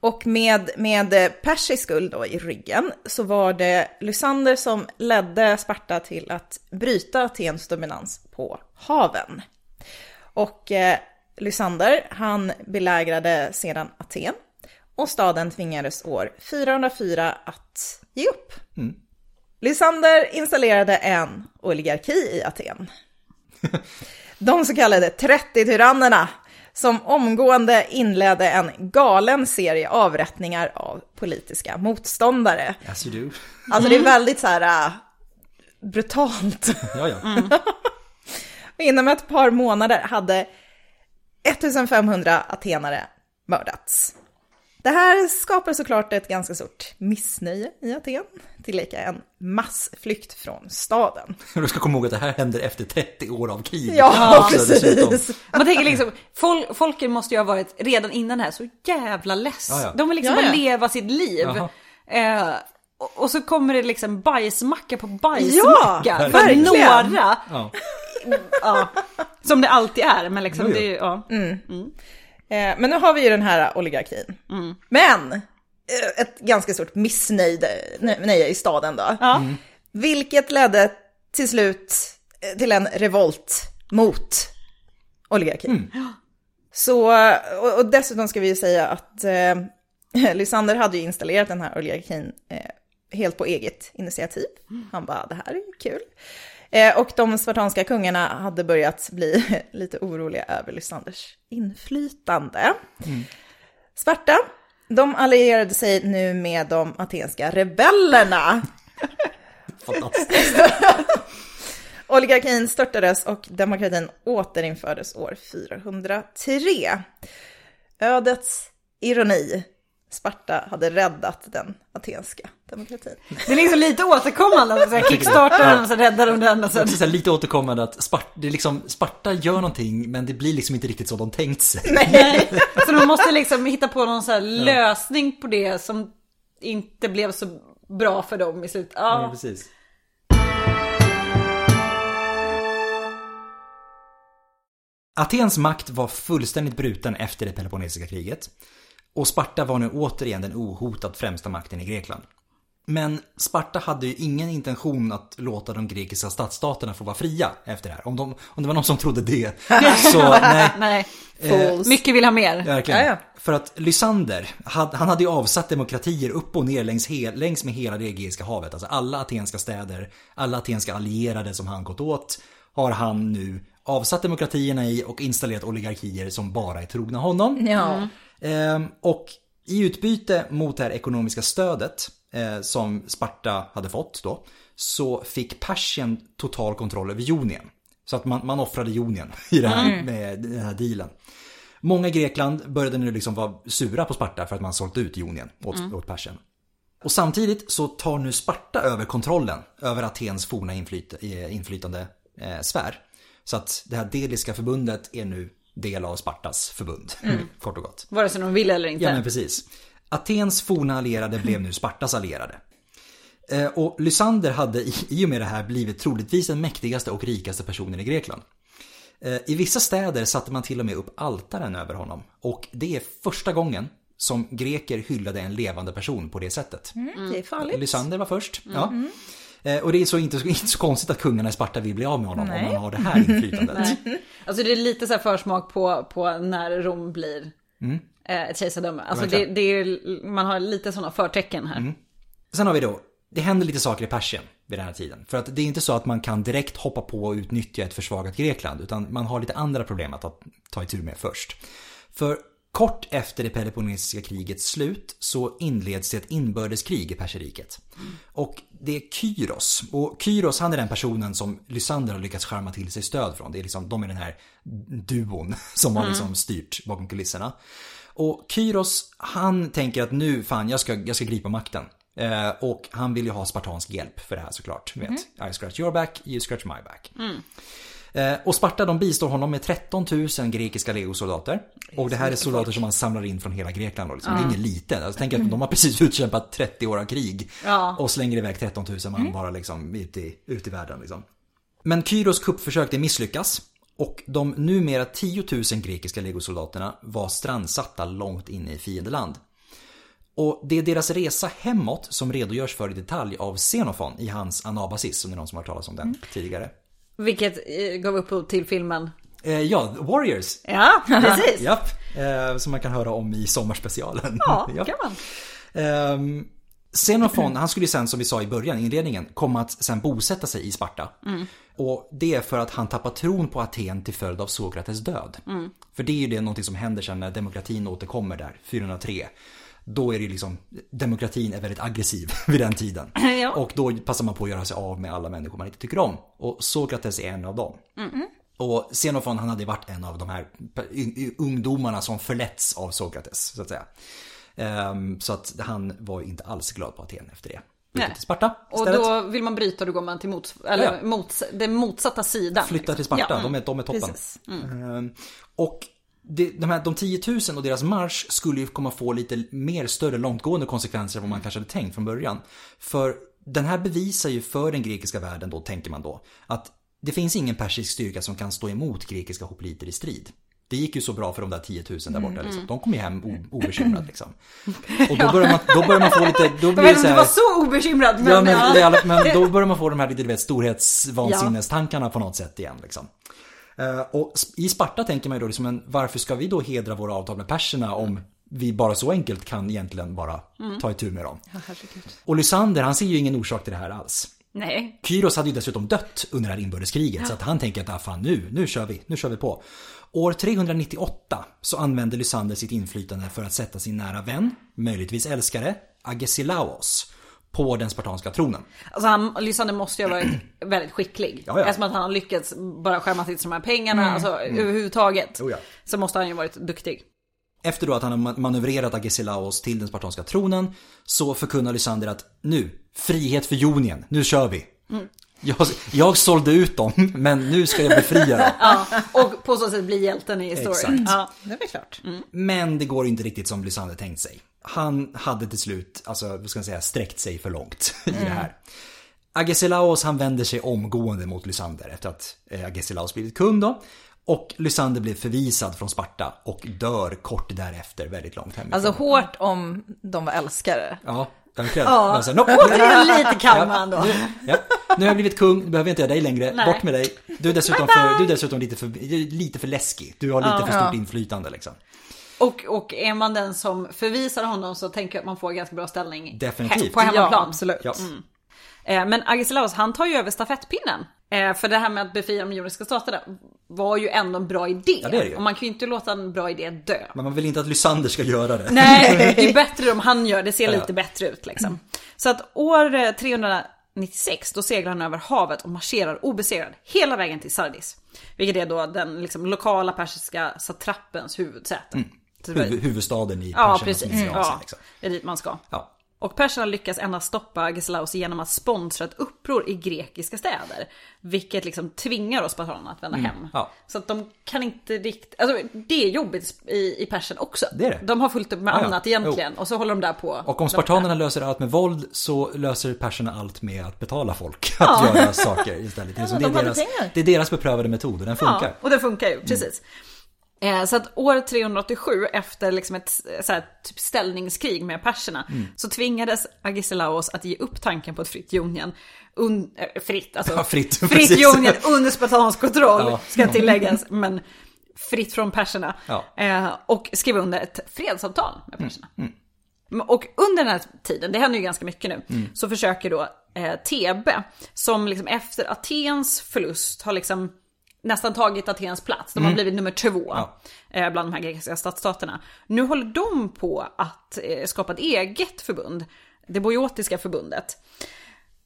Och med, med persisk guld då i ryggen så var det Lysander som ledde Sparta till att bryta Atens dominans på haven. Och eh, Lysander, han belägrade sedan Aten och staden tvingades år 404 att ge upp. Mm. Lysander installerade en oligarki i Aten. De så kallade 30-tyrannerna som omgående inledde en galen serie avrättningar av politiska motståndare. As you do. Alltså det är väldigt så här uh, brutalt. ja, ja. Mm. Inom ett par månader hade 1500 atenare mördats. Det här skapar såklart ett ganska stort missnöje i Aten, tillika en massflykt från staden. Du ska komma ihåg att det här händer efter 30 år av krig. Ja, precis. Man tänker liksom, fol folken måste ju ha varit redan innan här så jävla less. Ja, ja. De vill liksom ja, bara leva sitt liv. Eh, och, så kommer det liksom bajsmacka på bajsmacka ja, för några. Ja. Som det alltid är, men liksom det är ja. Mm. Mm. Eh, men nu har vi ju den här oligarkin. Mm. Men ett ganska stort missnöje i staden då. Ja. Mm. Vilket ledde till slut eh, till en revolt mot oligarkin. Mm. Så, och, dessutom ska vi ju säga att eh, Lysander hade ju installerat den här oligarkin eh, helt på eget initiativ. Mm. Han bara, det här är kul. Eh, och de spartanska kungarna hade börjat bli lite oroliga över Lysanders inflytande. Mm. Sparta, de allierade sig nu med de atenska rebellerna. Fantastiskt. Oligarkin störtades och demokratin återinfördes år 403. Ödets ironi. Sparta hade räddat den atenska demokratin. Det är liksom lite återkommande, så här kickstartar och så räddar de den. Och så. Det är lite återkommande att Sparta, det är liksom, Sparta gör någonting men det blir liksom inte riktigt så de tänkt sig. Nej. så de måste liksom hitta på någon så här lösning på det som inte blev så bra för dem i slutet. Ja, Nej, precis. Atens makt var fullständigt bruten efter det Peloponnesiska kriget. Och Sparta var nu återigen den ohotat främsta makten i Grekland. Men Sparta hade ju ingen intention att låta de grekiska stadsstaterna få vara fria efter det här. Om, de, om det var någon som trodde det. Så nej. nej. Eh, Mycket vill ha mer. Verkligen. Ja, ja. För att Lysander, han hade ju avsatt demokratier upp och ner längs, he, längs med hela det Egeiska havet. Alltså alla atenska städer, alla atenska allierade som han gått åt har han nu avsatt demokratierna i och installerat oligarkier som bara är trogna honom. Ja. Ehm, och i utbyte mot det här ekonomiska stödet eh, som Sparta hade fått då så fick Persien total kontroll över Jonien. Så att man, man offrade Jonien i det här, mm. med den här dealen. Många i Grekland började nu liksom vara sura på Sparta för att man sålt ut Jonien åt, mm. åt Persien. Och samtidigt så tar nu Sparta över kontrollen över Atens forna inflyt, eh, inflytande eh, sfär. Så att det här Deliska förbundet är nu del av Spartas förbund. Mm. Kort och gott. Vare sig de vill eller inte. Ja men precis. Atens forna allierade blev nu Spartas allierade. Eh, och Lysander hade i och med det här blivit troligtvis den mäktigaste och rikaste personen i Grekland. Eh, I vissa städer satte man till och med upp altaren över honom. Och det är första gången som greker hyllade en levande person på det sättet. Mm, det är farligt. Lysander var först. Ja. Mm. Eh, och det är så inte, inte så konstigt att kungarna i Sparta vill bli av med honom Nej. om man har det här inflytandet. alltså det är lite så här försmak på, på när Rom blir mm. Eh, ett kejsardöme. Alltså det, det är, man har lite sådana förtecken här. Mm. Sen har vi då, det händer lite saker i Persien vid den här tiden. För att det är inte så att man kan direkt hoppa på och utnyttja ett försvagat Grekland. Utan man har lite andra problem att ta itu med först. För Kort efter det Peloponnesiska krigets slut så inleds ett inbördeskrig i Perseriket. Och det är Kyros. Och Kyros han är den personen som Lysander har lyckats skärma till sig stöd från. Det är liksom, de är den här duon som har liksom styrt bakom kulisserna. Och Kyros han tänker att nu fan jag ska, jag ska gripa makten. Eh, och han vill ju ha spartansk hjälp för det här såklart. Vet, mm. I scratch your back, you scratch my back. Mm. Eh, och Sparta de bistår honom med 13 000 grekiska legosoldater. Och det här är soldater som man samlar in från hela Grekland. Liksom. Ja. Det är ingen liten. Alltså, tänk att de har precis utkämpat 30 år av krig. Ja. Och slänger iväg 13 000 man mm. bara liksom ut i, ut i världen. Liksom. Men Kyros kuppförsök det misslyckas. Och de numera 10 000 grekiska legosoldaterna var strandsatta långt inne i fiendeland. Och det är deras resa hemåt som redogörs för i detalj av Xenofon i hans Anabasis, om det är någon som har talas om den mm. tidigare. Vilket eh, gav upphov till filmen. Eh, ja, Warriors. Ja, precis. Japp. Eh, som man kan höra om i sommarspecialen. Ja, Japp. kan man. Eh, Xenofon, han skulle ju sen som vi sa i början, i inledningen, komma att sen bosätta sig i Sparta. Mm. Och det är för att han tappar tron på Aten till följd av Sokrates död. Mm. För det är ju det någonting som händer sen när demokratin återkommer där, 403 då är det liksom, demokratin är väldigt aggressiv vid den tiden. Ja. Och då passar man på att göra sig av med alla människor man inte tycker om. Och Sokrates är en av dem. Mm. Och Xenofon han hade varit en av de här ungdomarna som förletts av Sokrates, så att säga. Um, så att han var inte alls glad på Aten efter det. Till Sparta istället. Och då vill man bryta och då går man till mot, eller ja. mot, den motsatta sidan. Flyttar till Sparta, ja. de, är, de är toppen. Mm. Um, och de, här, de 10 000 och deras marsch skulle ju komma få lite mer större långtgående konsekvenser än vad man kanske hade tänkt från början. För den här bevisar ju för den grekiska världen då, tänker man då, att det finns ingen persisk styrka som kan stå emot grekiska hopliter i strid. Det gick ju så bra för de där 10 000 där borta. Liksom. Mm. De kom ju hem obekymrade liksom. Och då börjar man, då börjar man få lite... Då blir jag vet inte om du var så obekymrad men... Ja, men, ja. men då börjar man få de här lite, du vet, storhetsvansinnestankarna på något sätt igen liksom. Eh, och i Sparta tänker man ju då liksom, men varför ska vi då hedra våra avtal med perserna om vi bara så enkelt kan egentligen bara mm. ta itu med dem. Ja, och Lysander han ser ju ingen orsak till det här alls. Nej. Kyros hade ju dessutom dött under det här inbördeskriget ja. så att han tänker att ah, fan nu, nu kör vi, nu kör vi på. År 398 så använde Lysander sitt inflytande för att sätta sin nära vän, möjligtvis älskare, Agesilaos på den spartanska tronen. Alltså han, Lysander måste ju ha varit väldigt skicklig. Ja, ja. Eftersom att han har lyckats bara skämma till sig de här pengarna, alltså överhuvudtaget. Oh, ja. Så måste han ju ha varit duktig. Efter då att han har manövrerat Agesilaos till den spartanska tronen så förkunnar Lysander att nu, frihet för Jonien, nu kör vi. Jag, jag sålde ut dem, men nu ska jag befria dem. Ja, och på så sätt bli hjälten i historien. Exakt. Ja. Det är klart. Men det går inte riktigt som Lysander tänkt sig. Han hade till slut, alltså vad ska man säga, sträckt sig för långt i det här. Agesilaos han vänder sig omgående mot Lysander efter att eh, Agesilaos blivit kung då. Och Lysander blir förvisad från Sparta och dör kort därefter väldigt långt hemifrån. Alltså hårt om de var älskare. Ja, verkligen. Ja. Men sen, nope, Återigen lite Kalmar ändå. nu, ja, nu har jag blivit kung, nu behöver inte jag dig längre. Nej. Bort med dig. Du är dessutom, för, du är dessutom lite, för, lite för läskig. Du har lite för stort Ja. inflytande liksom. Och, och är man den som förvisar honom så tänker jag att man får ganska bra ställning Definitivt. på hemmaplan. Ja, absolut. Ja. Eh, Men Agesilaus han tar ju över stafettpinnen. Eh, För det här med att befria de jordiska staterna var ju ändå en bra idé. Ja, det det. Och man kan ju inte låta en bra idé dö. Men man vill inte att Lysander ska göra det. Nej, det är bättre om han gör det, ser lite Ja. bättre ut liksom. Så att år eh, 396 då seglar han över havet och marscherar obesegrad hela vägen till Sardis. Vilket är då den liksom, lokala persiska satrappens huvudsäte. Det Huv, huvudstaden i Ja, persernas precis. Asien, Ja, liksom. det är dit man ska. Ja. Och perserna lyckas endast stoppa Agesilaus genom att sponsra ett uppror i grekiska städer. Vilket liksom tvingar oss spartanerna att vända hem. Mm. ja. Så att de kan inte riktigt, alltså det är jobbigt i, i Persien också. Det är det. De har fullt upp med Ja, ja. annat egentligen. Och så håller de där på. Och om spartanerna löser allt med våld så löser perserna allt med att betala folk att göra saker istället. Det, de är hade deras, det är deras beprövade metod och den funkar. Ja, och det funkar ju, precis. Eh, Så att år 387, efter liksom ett här, typ ställningskrig med perserna, så tvingades Agesilaos att ge upp tanken på ett fritt Jonien. Un, äh, fritt, alltså. Ja, fritt, fritt. Jonien under spartansk kontroll, Ja. ska tilläggas. Men fritt från perserna. Eh, och skrev under ett fredsavtal med perserna. Och under den här tiden, det händer ju ganska mycket nu, så försöker då eh, Thebe, som liksom efter Atens förlust har liksom nästan tagit Atens plats. De har blivit nummer två Ja. eh, bland de här grekiska stadsstaterna. Nu håller de på att eh, skapa ett eget förbund, det boiotiska förbundet.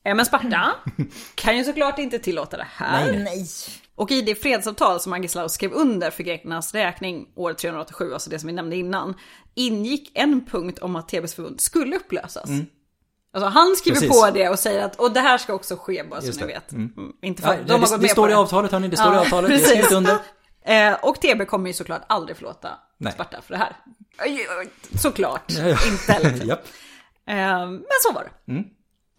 Eh, men Sparta kan ju såklart inte tillåta det här. Nej. Och i det fredsavtal som Agislaus skrev under för grekernas räkning år 387, alltså det som vi nämnde innan, ingick en punkt om att Thebes förbund skulle upplösas. Alltså han skriver Precis. på det och säger att, och det här ska också ske bara så ni det. vet. Mm. Inte för, Ja, de det, har gått det, med står i det. avtalet hörni, det står i Ja, avtalet. Det är skrivet under. Eh, och TB kommer ju såklart aldrig förlåta Nej. Sparta för det här. Såklart, Ja, ja. inte. Liksom. Eh, Men så var det. Mm.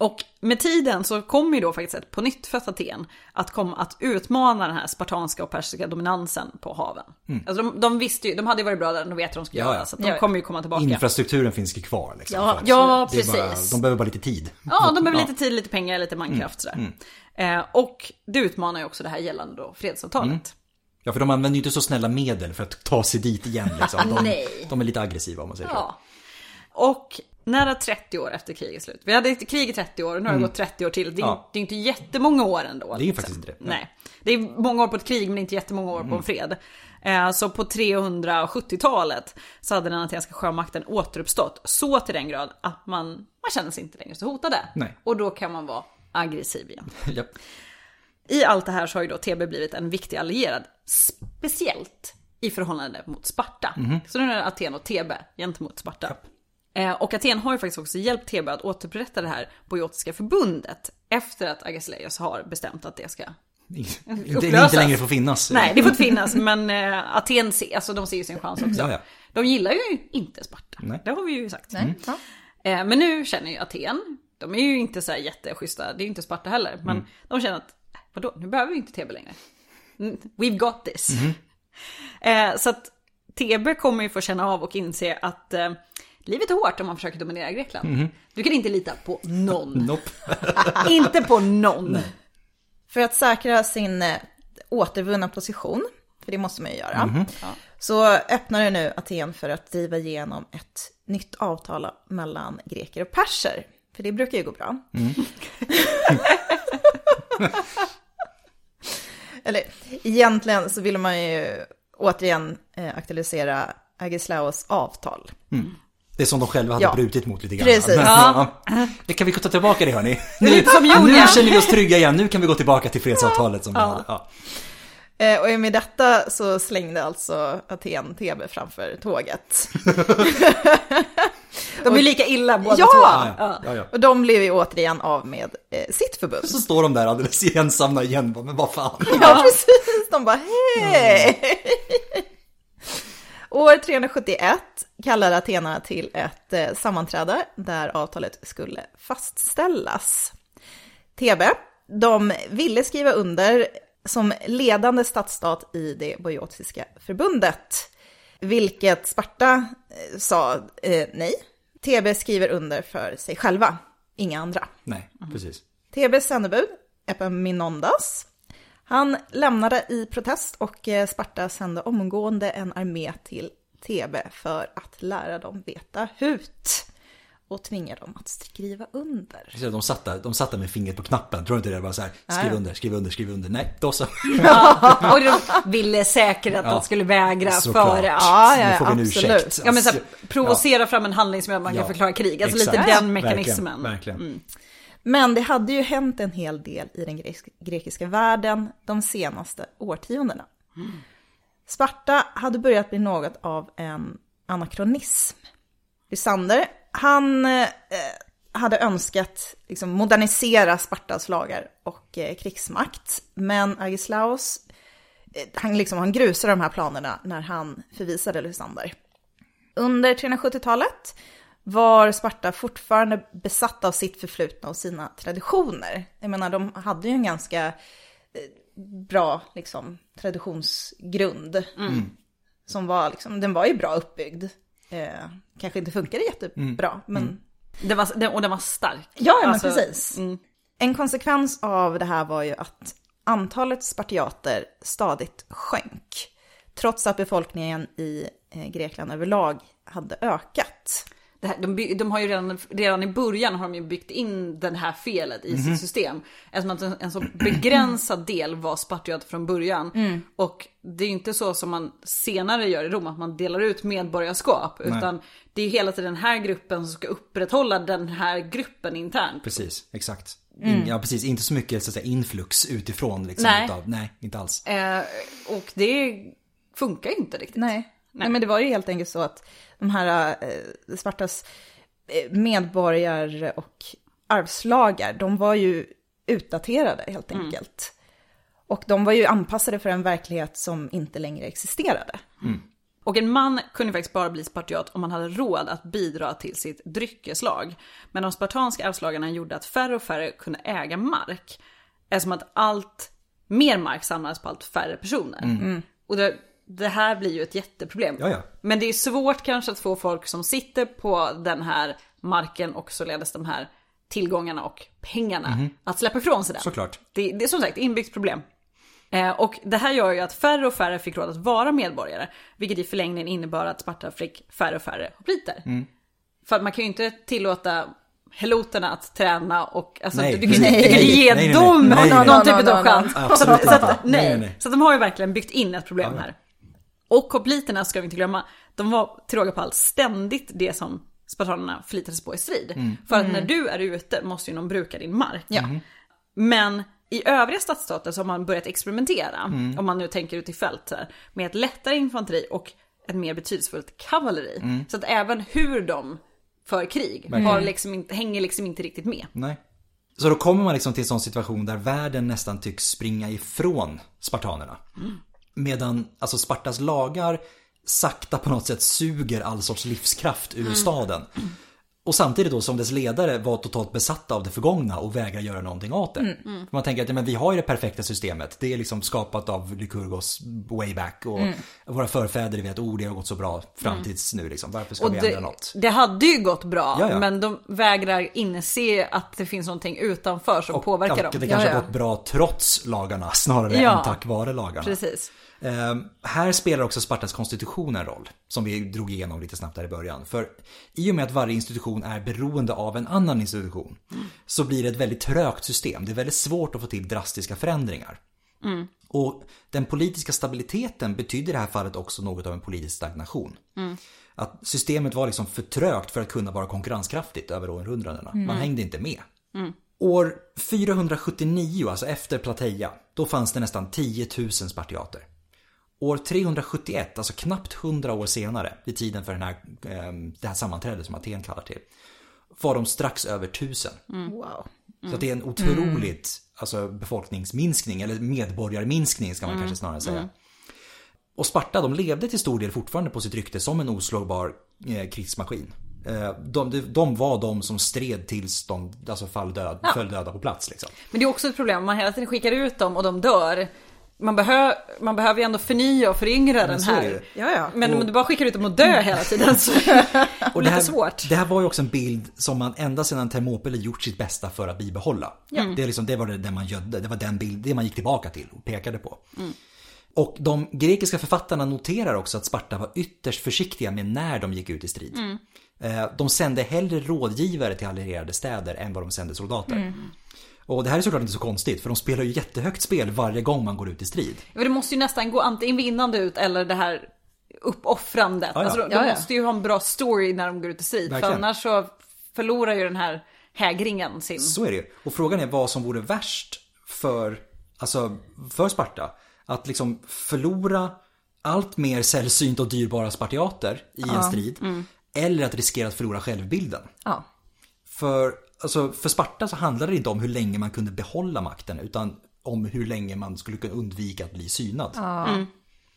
Och med tiden så kommer ju då faktiskt ett på nytt fött Aten att komma att utmana den här spartanska och persiska dominansen på haven. Alltså de, de visste ju, de hade ju varit bra där, de vet hur de ska Mm. Ja, göra, ja. så att de Ja, ja. kommer ju komma tillbaka. Infrastrukturen finns ju kvar. Liksom, Ja, för ja, är bara- precis. de behöver bara lite tid. Ja, de behöver Ja. Mm. lite tid, lite pengar, lite mankraft sådär. Eh, och det utmanar ju också det här gällande då fredsavtalet. Mm. Ja, för de använder ju inte så snälla medel för att ta sig dit igen. Liksom. De, Nej. de är lite aggressiva om man säger så. Ja. Och nära 30 år efter krigets slut. Vi hade krig i 30 år och nu har det gått 30 år till. Det är, Mm. Ja. det är inte jättemånga år ändå. Det är ju faktiskt inte det. Nej. Det är många år på ett krig men inte jättemånga år på Mm. en fred. Eh, Så på 370-talet så hade den atenska sjömakten återuppstått så till den grad att man, man känner sig inte längre så hotade. Nej. Och då kan man vara aggressiv igen. Japp. I allt det här så har ju då TB blivit en viktig allierad. Speciellt i förhållande mot Sparta. Mhm. Så nu är det Aten och TB gentemot Sparta. Eh, och Aten har ju faktiskt också hjälpt TB att återupprätta det här boiotiska förbundet. Efter att Agesilaus har bestämt att det ska Upplösas. inte längre får finnas. Nej, det får inte finnas, men eh, Aten ser, alltså, de ser ju sin chans också. Ja, ja. De gillar ju inte Sparta, Nej. det har vi ju sagt. Nej. Ja. Eh, men nu känner ju Aten, de är ju inte så här jätteschyssta, det är ju inte Sparta heller, men de känner att, äh, vadå, nu behöver vi inte TB längre. Mm, We've got this. Eh, så att TB kommer ju få känna av och inse att eh, livet är hårt om man försöker dominera Grekland. Du kan inte lita på någon. Nope. inte på någon. För att säkra sin eh, återvunna position, för det måste man ju göra, Mhm. så öppnar det nu Aten för att driva igenom ett nytt avtal mellan greker och perser. För det brukar ju gå bra. Mm. Eller egentligen så vill man ju återigen eh, aktualisera Agislaos avtal. Det är som de själva hade Ja. brutit mot lite grann. Precis. Men, Ja. ja. Det kan vi ta tillbaka det hörni. Nu, lite som nu känner vi oss trygga igen. Nu kan vi gå tillbaka till fredsavtalet som vi hade. Eh, Och med detta så slängde alltså Aten Thebe framför tåget. De är lika illa båda Ja! två. Ja, ja. Ja. Och de blev ju återigen av med eh, sitt förbund. Så står de där alldeles ensamma igen. Men vad fan. Ja, precis. De bara hej! År 371 kallade Athena till ett eh, sammanträde där avtalet skulle fastställas. Thebe, de ville skriva under som ledande stadsstat i det boiotiska förbundet, vilket Sparta eh, sa eh, nej. Thebe skriver under för sig själva, inga andra. Nej, precis. Thebes sändebud, Epaminondas, han lämnade i protest och eh, Sparta sände omgående en armé till Thebe för att lära dem veta hut och tvinga dem att skriva under. De satt, där, de satt där med fingret på knappen. Tror du inte det? Bara så här, skriv Ja. under, skriv under, skriv under. Nej, då så. Och de ville säkert att Ja. de skulle vägra Såklart. före. Ja, ja, nu får vi en absolut. ursäkt. Ja men så här, Alltså, provocera fram en handling som gör att man Ja. kan förklara krig. Alltså Exakt. lite Ja, den mekanismen. Verkligen, verkligen. Men det hade ju hänt en hel del i den grekiska världen de senaste årtiondena. Sparta hade börjat bli något av en anakronism. Lysander, han eh, hade önskat liksom, modernisera Spartas lagar och eh, krigsmakt. Men Agislaus, eh, han, liksom, han grusade de här planerna när han förvisade Lysander. Under 370-talet var Sparta fortfarande besatt av sitt förflutna och sina traditioner. Jag menar, de hade ju en ganska eh, bra liksom, traditionsgrund. Som var, liksom, den var ju bra uppbyggd. Eh, kanske inte funkade jättebra, men Det var, den, och den var stark. Ja, men Alltså, precis. En konsekvens av det här var ju att antalet spartiater stadigt sjönk. Trots att befolkningen i eh, Grekland överlag hade ökat. Här, de, de har ju redan, redan i början har de ju byggt in det här felet i sitt system. Eftersom att en, en så begränsad del var spartiat från början. Och det är ju inte så som man senare gör i Rom, att man delar ut medborgarskap. Utan det är ju hela tiden den här gruppen som ska upprätthålla den här gruppen internt. Precis, exakt. In, ja, precis. Inte så mycket så att säga, influx utifrån. Liksom, Nej. Utav, nej, inte alls. Eh, och det funkar ju inte riktigt. Nej. Nej. men det var ju helt enkelt så att de här eh, Spartas eh, medborgar och arvslagar, de var ju utdaterade helt enkelt. Och de var ju anpassade för en verklighet som inte längre existerade. Och en man kunde faktiskt bara bli spartiat om man hade råd att bidra till sitt dryckeslag. Men de spartanska arvslagarna gjorde att färre och färre kunde äga mark. Eftersom att allt mer mark samlades på allt färre personer. Och det, det här blir ju ett jätteproblem. Ja, ja. Men det är svårt kanske att få folk som sitter på den här marken och således de här tillgångarna och pengarna att släppa ifrån sig den. Såklart. Det, det är som sagt inbyggt problem. Eh, och det här gör ju att färre och färre fick råd att vara medborgare. Vilket i förlängningen innebar att Sparta fick färre och färre hopliter. För att man kan ju inte tillåta heloterna att träna och alltså, Nej, du, du, precis. du kan ju Nej, ge nej, nej, dem nej, nej, någon nej. typ av chans. så, att, nej. Nej, nej. de har ju verkligen byggt in ett problem Ja. här. Och hopliterna ska vi inte glömma, de var till råga på allt ständigt det som spartanerna förlitade sig på i strid. Mm. För att när du är ute måste ju någon bruka din mark. Ja. Men i övriga stadsstater så har man börjat experimentera, Mm. om man nu tänker ut i fält här, med ett lättare infanteri och ett mer betydelsefullt kavalleri. Mm. Så att även hur de för krig har liksom inte, hänger liksom inte riktigt med. Nej. Så då kommer man liksom till en sån situation där världen nästan tycks springa ifrån spartanerna. Medan alltså Spartas lagar sakta på något sätt suger all sorts livskraft ur staden. Och samtidigt då som dess ledare var totalt besatta av det förgångna och vägrar göra någonting åt det. För Man tänker att ja, men vi har ju det perfekta systemet. Det är liksom skapat av Lykurgos way back och våra förfäder vet oh det har gått så bra fram tills nu liksom. Varför ska Och vi ändra det, något? det hade ju gått bra, Ja, ja. men de vägrar inse att det finns någonting utanför som påverkar ja, dem. Det kanske har gått bra trots lagarna snarare Ja. än tack vare lagarna. Precis. Eh, här spelar också Spartas konstitution en roll, som vi drog igenom lite snabbt där i början. För i och med att varje institution är beroende av en annan institution så blir det ett väldigt trögt system. Det är väldigt svårt att få till drastiska förändringar. Mm. Och den politiska stabiliteten betydde i det här fallet också något av en politisk stagnation. Mm. Att systemet var liksom för trögt för att kunna vara konkurrenskraftigt över århundradena. Man hängde inte med. År 479, alltså efter Plateia, då fanns det nästan 10 000 spartiater. År 371, alltså knappt 100 år senare, vid tiden för den här, eh, det här sammanträdet som Aten kallar till, var de strax över 1000. Mm. Wow. Mm. Så det är en otroligt alltså, befolkningsminskning, eller medborgarminskning ska man mm. kanske snarare säga. Mm. Och Sparta, de levde till stor del fortfarande på sitt rykte som en oslagbar eh, krigsmaskin. Eh, de, de, de, var de som stred tills de alltså fall död, ja. föll döda på plats. Liksom. Men det är också ett problem, om man hela tiden skickar ut dem och de dör. Man, behö, man behöver ju ändå förnya och föryngra den här. Ja, ja. Men om du bara skickar ut dem och dö hela tiden så är det lite svårt. Det här var ju också en bild som man ända sedan Thermopyle gjort sitt bästa för att bibehålla. Ja. Det, är liksom, det var det, det man gödde, det var den bild, det man gick tillbaka till och pekade på. Mm. Och de grekiska författarna noterar också att Sparta var ytterst försiktiga med när de gick ut i strid. Mm. Eh, de sände hellre rådgivare till allierade städer än vad de sände soldater. Och det här är såklart inte så konstigt för de spelar ju jättehögt spel varje gång man går ut i strid. Ja, det måste ju nästan gå antingen vinnande ut eller det här uppoffrandet. Ja, ja. Alltså, de ja, måste ju ha en bra story när de går ut i strid. Verkligen. För annars så förlorar ju den här hägringen sin... Så är det Och frågan är vad som vore värst för, alltså, för Sparta. Att liksom förlora allt mer sällsynt och dyrbara spartiater i en strid. Mm. Eller att riskera att förlora självbilden. Ja. För, alltså, för Sparta så handlade det inte om hur länge man kunde behålla makten utan om hur länge man skulle kunna undvika att bli synad. Mm.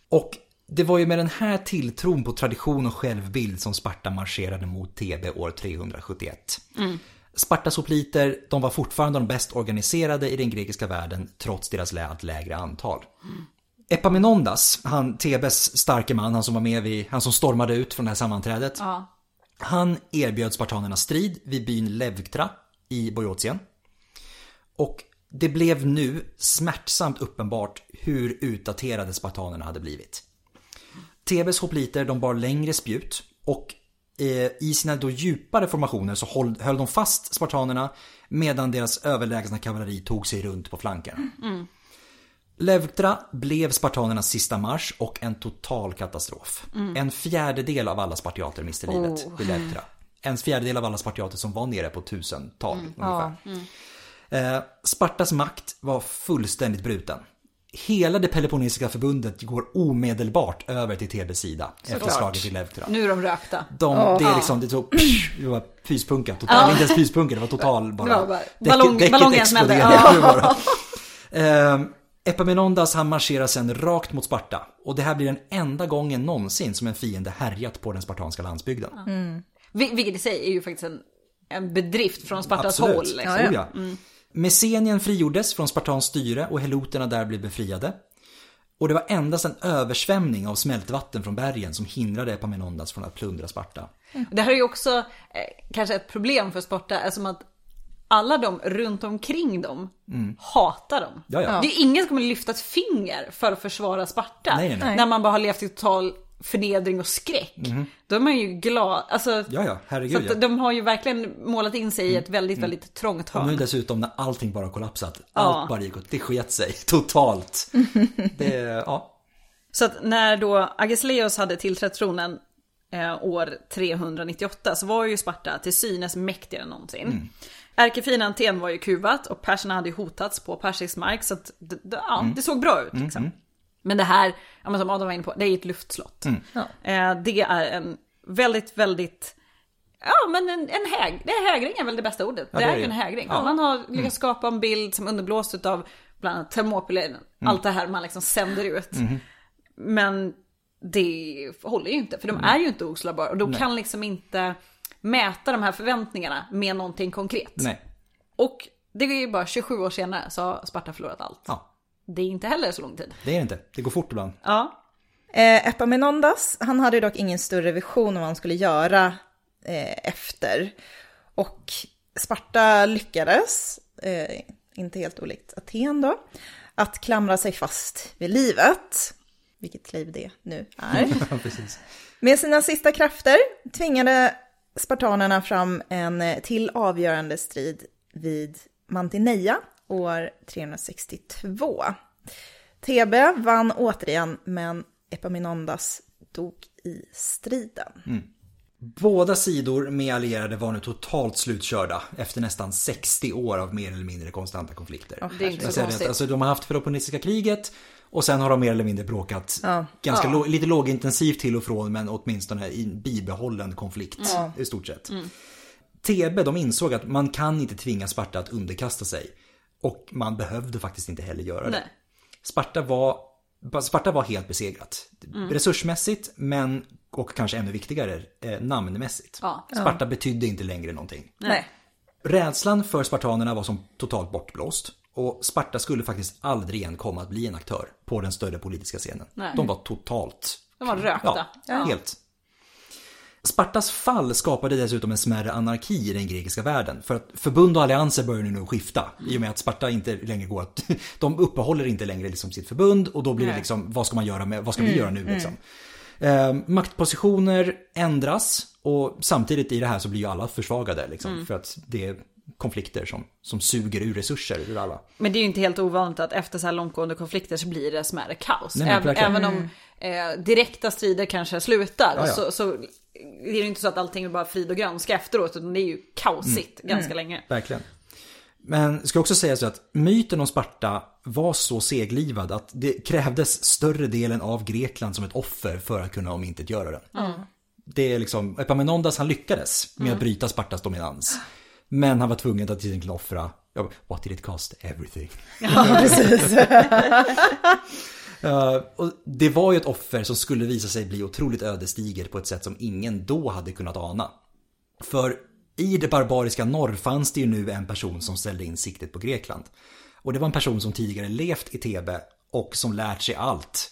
Och det var ju med den här tilltron på tradition och självbild som Sparta marscherade mot Thebe år 371. Mm. Spartas hopliter, de var fortfarande de bäst organiserade i den grekiska världen trots deras allt lägre antal. Mm. Epaminondas, han Tebes starke man, han som var med vid, han som stormade ut från det här sammanträdet. Ja. Han erbjöd spartanerna strid vid byn Levktra i Bojotien. Och det blev nu smärtsamt uppenbart hur utdaterade spartanerna hade blivit. Tebes hopliter de bar längre spjut och eh, i sina då djupare formationer så höll de fast spartanerna medan deras överlägsna kavalleri tog sig runt på flankerna. Mm. Levktra blev spartanernas sista marsch och en total katastrof. Mm. En fjärdedel av alla spartiater miste oh. livet vid Levktra. En fjärdedel av alla spartiater som var nere på tusental mm. ungefär. Ja. Mm. Eh, Spartas makt var fullständigt bruten. Hela det Peloponnesiska förbundet går omedelbart över till Tebes sida så efter slaget i Levktra. Nu är de rökta. De, oh. Det är liksom, det, tog, psh, det var fyspunka, total, oh. inte ens fyspunka, det var total bara. Det var bara ballong, däcket, ballongen smällde. Ja. Epaminondas han marscherar sen rakt mot Sparta och det här blir den enda gången någonsin som en fiende härjat på den spartanska landsbygden. Mm. Vilket i sig är ju faktiskt en, en bedrift från Spartas Absolut. håll. Liksom. Ja, ja. Mm. Messenien frigjordes från spartans styre och heloterna där blev befriade. Och det var endast en översvämning av smältvatten från bergen som hindrade Epaminondas från att plundra Sparta. Mm. Det här är ju också eh, kanske ett problem för Sparta, eftersom att alla de runt omkring dem mm. hatar dem. Jaja. Det är ingen som kommer lyfta ett finger för att försvara Sparta. Nej, nej. När man bara har levt i total förnedring och skräck. Mm. Då är man ju glad. Alltså, ja, herregud. Så de har ju verkligen målat in sig i ett väldigt, mm. väldigt trångt hörn. Och nu dessutom när allting bara kollapsat. Allt ja. bara gick åt, det sket sig totalt. det, ja. Så att när då Agisleos hade tillträtt tronen eh, år 398 så var ju Sparta till synes mäktigare än någonsin. Ärkefienden Aten var ju kuvat och perserna hade hotats på persisk mark så att det, ja, mm. det såg bra ut. Mm, liksom. Mm. Men det här, som Adam var inne på, det är ett luftslott. Mm. Ja. Eh, det är en väldigt, väldigt Ja men en, en häg, det är hägring är väl det bästa ordet. Ja, det, är ju en hägring. Ja. Man har lyckats mm. skapa en bild som underblåst av bland annat Thermopyle, mm. allt det här man liksom sänder ut. Mm. Men det håller ju inte, för de är ju inte oslagbara och de Nej. kan liksom inte mäta de här förväntningarna med någonting konkret. Nej. Och det är ju bara 27 år senare så har Sparta förlorat allt. Ja. Det är inte heller så lång tid. Det är det inte. Det går fort ibland. Ja. Eh, Epaminondas, han hade dock ingen större vision om vad han skulle göra eh, efter. Och Sparta lyckades, eh, inte helt olikt Aten då, att klamra sig fast vid livet. Vilket liv det nu är. Med sina sista krafter tvingade spartanerna fram en till avgörande strid vid Mantineia år 362. Thebe vann återigen, men Epaminondas dog i striden. Mm. Båda sidor med allierade var nu totalt slutkörda efter nästan 60 år av mer eller mindre konstanta konflikter. Oh, det är inte så konstigt. Alltså, de har haft Peloponnesiska kriget och sen har de mer eller mindre bråkat ja. ganska ja. lite lågintensivt till och från men åtminstone i bibehållen konflikt ja. i stort sett. Mm. Thebe de insåg att man kan inte tvinga Sparta att underkasta sig. Och man behövde faktiskt inte heller göra det. Sparta var, Sparta var helt besegrat. Mm. Resursmässigt men, och kanske ännu viktigare, eh, namnmässigt. Ja. Sparta betydde inte längre någonting. Nej. Rädslan för spartanerna var som totalt bortblåst. Och Sparta skulle faktiskt aldrig igen komma att bli en aktör på den större politiska scenen. Nej. De var totalt... De var rökta. Ja, helt. Spartas fall skapade dessutom en smärre anarki i den grekiska världen. För att förbund och allianser börjar nu skifta. I och med att Sparta inte längre går att... De uppehåller inte längre liksom sitt förbund och då blir det liksom, vad ska man göra med, vad ska vi mm, göra nu mm. liksom? Eh, maktpositioner ändras och samtidigt i det här så blir ju alla försvagade liksom. Mm. För att det konflikter som, som suger ur resurser ur alla. Men det är ju inte helt ovanligt att efter så här långtgående konflikter så blir det smärre kaos. Nej, även, även om mm. eh, direkta strider kanske slutar ja, ja. Så, så det är ju inte så att allting är bara frid och grönska efteråt, utan det är ju kaosigt mm. ganska mm. länge. Verkligen. Men jag ska också säga så att myten om Sparta var så seglivad att det krävdes större delen av Grekland som ett offer för att kunna omintetgöra den. Mm. Det är liksom, Epaminondas han lyckades med att mm. bryta Spartas dominans. Men han var tvungen att egentligen offra, what did it cost? Everything. Ja, precis. Uh, och det var ju ett offer som skulle visa sig bli otroligt ödesdigert på ett sätt som ingen då hade kunnat ana. För i det barbariska norr fanns det ju nu en person som ställde in siktet på Grekland. Och det var en person som tidigare levt i Thebe och som lärt sig allt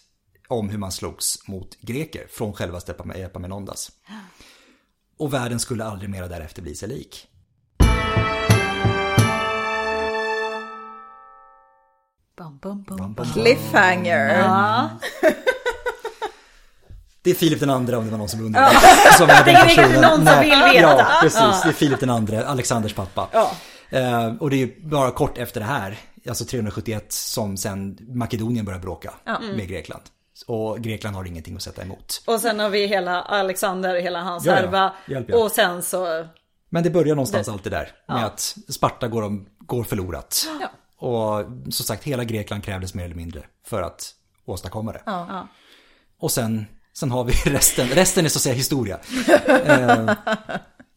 om hur man slogs mot greker från själva Epaminondas. Och världen skulle aldrig mera därefter bli sig lik. Cliffhanger. Ja. Det är Filip den andra om det var någon som undrade. Ja. Som är den det är kanske någon som vill veta. Ja, precis. Ja. Det är Filip den andra, Alexanders pappa. Ja. Uh, och det är ju bara kort efter det här, alltså 371, som sen Makedonien börjar bråka mm. med Grekland. Och Grekland har ingenting att sätta emot. Och sen har vi hela Alexander, hela hans ja, härva. Ja. Och sen så... Men det börjar någonstans det... alltid där. Med att Sparta går, går förlorat. Ja. Och som sagt, hela Grekland krävdes mer eller mindre för att åstadkomma det. Ja. Och sen, sen har vi resten. Resten är så att säga historia. Eh,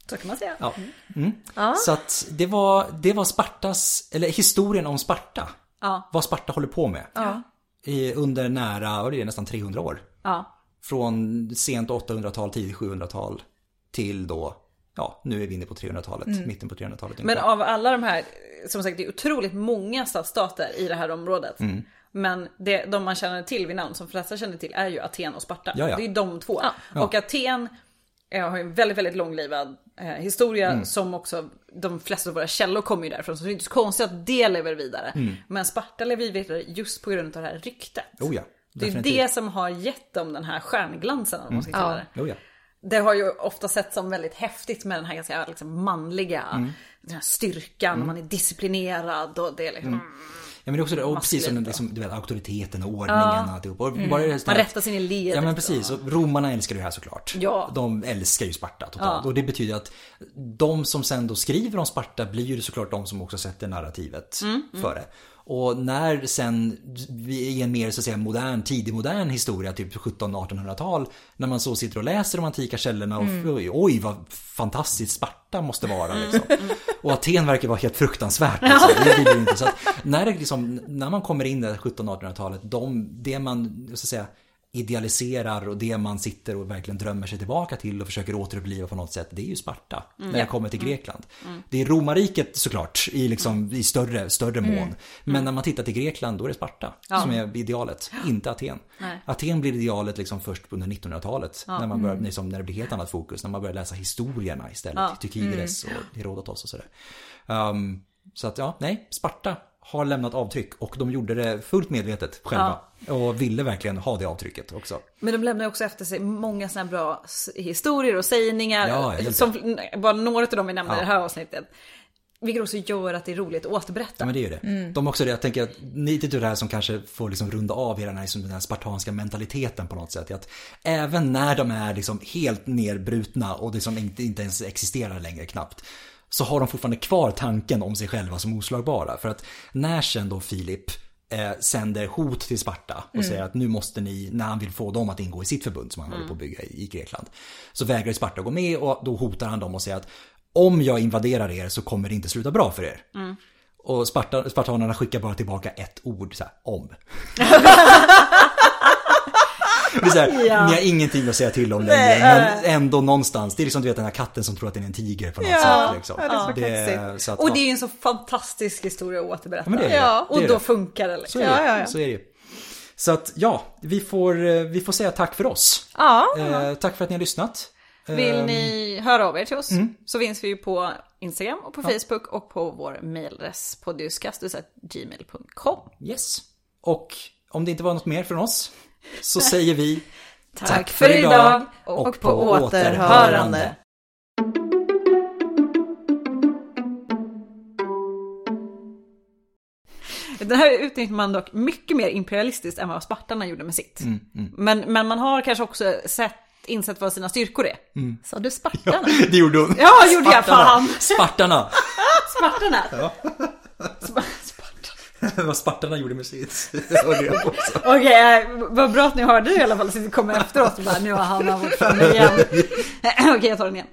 så kan man säga. Ja. Mm. Ja. Så att det var, det var Spartas, eller historien om Sparta. Ja. Vad Sparta håller på med. Ja. I, under nära, vad är det, nästan 300 år. Ja. Från sent 800-tal, tidigt 700-tal till då ja, nu är vi inne på 300-talet, mm. mitten på 300-talet. Men av alla de här, som sagt det är otroligt många stadsstater i det här området. Mm. Men det, de man känner till vid namn, som flesta känner till, är ju Aten och Sparta. Ja, ja. Det är de två. Ja. Och Aten eh, har ju en väldigt, väldigt långlivad eh, historia mm. som också de flesta av våra källor kommer ju därifrån. Så det är inte så konstigt att det lever vidare. Mm. Men Sparta lever vidare just på grund av det här ryktet. Oh ja, det är det som har gett dem den här stjärnglansen, om man ska kalla det. Oh ja det har ju ofta sett som väldigt häftigt med den här ganska liksom manliga mm. den här styrkan, mm. man är disciplinerad och det är liksom... Mm. Ja men det är också det, och precis som liksom, du vet, auktoriteten och ordningen ja. och alltihop. Och mm. bara det man rättar sin led. Ja men precis, och romarna älskar det här såklart. Ja. De älskar ju Sparta totalt. Ja. Och det betyder att de som sen då skriver om Sparta blir ju såklart de som också sätter narrativet mm. mm. för det. Och när sen i en mer så att säga modern, tidig modern historia, typ 1700-1800-tal, när man så sitter och läser de antika källorna och mm. oj vad fantastiskt Sparta måste vara liksom. Mm. Och Aten verkar vara helt fruktansvärt. Liksom. Det vill inte. Så att när, liksom, när man kommer in i 1700-1800-talet, de, det man, så att säga, idealiserar och det man sitter och verkligen drömmer sig tillbaka till och försöker återuppliva på något sätt, det är ju Sparta. Mm. När jag kommer till mm. Grekland. Mm. Det är romarriket såklart i, liksom, i större, större mm. mån. Men mm. när man tittar till Grekland då är det Sparta ja. som är idealet, inte Aten. Nej. Aten blir idealet liksom först under 1900-talet. Ja. När, man börjar, liksom, när det blir helt annat fokus, när man börjar läsa historierna istället. Ja. Tykides mm. och Herodotos och sådär. Um, så att ja, nej, Sparta har lämnat avtryck och de gjorde det fullt medvetet själva. Ja. Och ville verkligen ha det avtrycket också. Men de lämnar också efter sig många sådana bra historier och sägningar. Ja, som bara några av dem vi nämnde ja. i det här avsnittet. vilket också gör att det är roligt att återberätta. Ja men det är ju det. Mm. De också det, jag tänker att lite till det här som kanske får liksom runda av hela den här, liksom den här spartanska mentaliteten på något sätt. Att även när de är liksom helt nerbrutna och det som inte, inte ens existerar längre knappt. Så har de fortfarande kvar tanken om sig själva som oslagbara. För att när sen då Filip eh, sänder hot till Sparta och mm. säger att nu måste ni, när han vill få dem att ingå i sitt förbund som han mm. håller på att bygga i, i Grekland. Så vägrar Sparta gå med och då hotar han dem och säger att om jag invaderar er så kommer det inte sluta bra för er. Mm. Och Sparta, spartanerna skickar bara tillbaka ett ord, så här, om. det är så här, ja. Ni har ingenting att säga till om längre, men ändå någonstans. Det är liksom du vet den här katten som tror att den är en tiger på något ja, sätt. Liksom. Ja, det är så, det, att, och det är ju en så fantastisk historia att återberätta. Ja, det det. Ja. Och då funkar det. Liksom. Så är det. Ja, ja, Så är det Så att ja, vi får, eh, vi får säga tack för oss. Ja. Eh, tack för att ni har lyssnat. Vill ehm, ni höra av er till oss mm. så finns vi ju på Instagram och på ja. Facebook och på vår mailadress på gmail.com. Yes. Och om det inte var något mer från oss så säger vi tack, tack för idag och, och på, återhörande. Den här utnyttjar man dock mycket mer imperialistiskt än vad spartarna gjorde med sitt. Mm, mm. Men, men man har kanske också sett insett vad sina styrkor är. Mm. Sa du Spartarna? Ja, det gjorde hon. Ja, gjorde jag. Fan. Spartarna. Spartarna. Ja. vad Spartarna gjorde med sitt. Okej, okay, vad bra att ni hörde det i alla fall så vi kommer efteråt och bara nu har han varit framme igen. Okej, okay, jag tar den igen.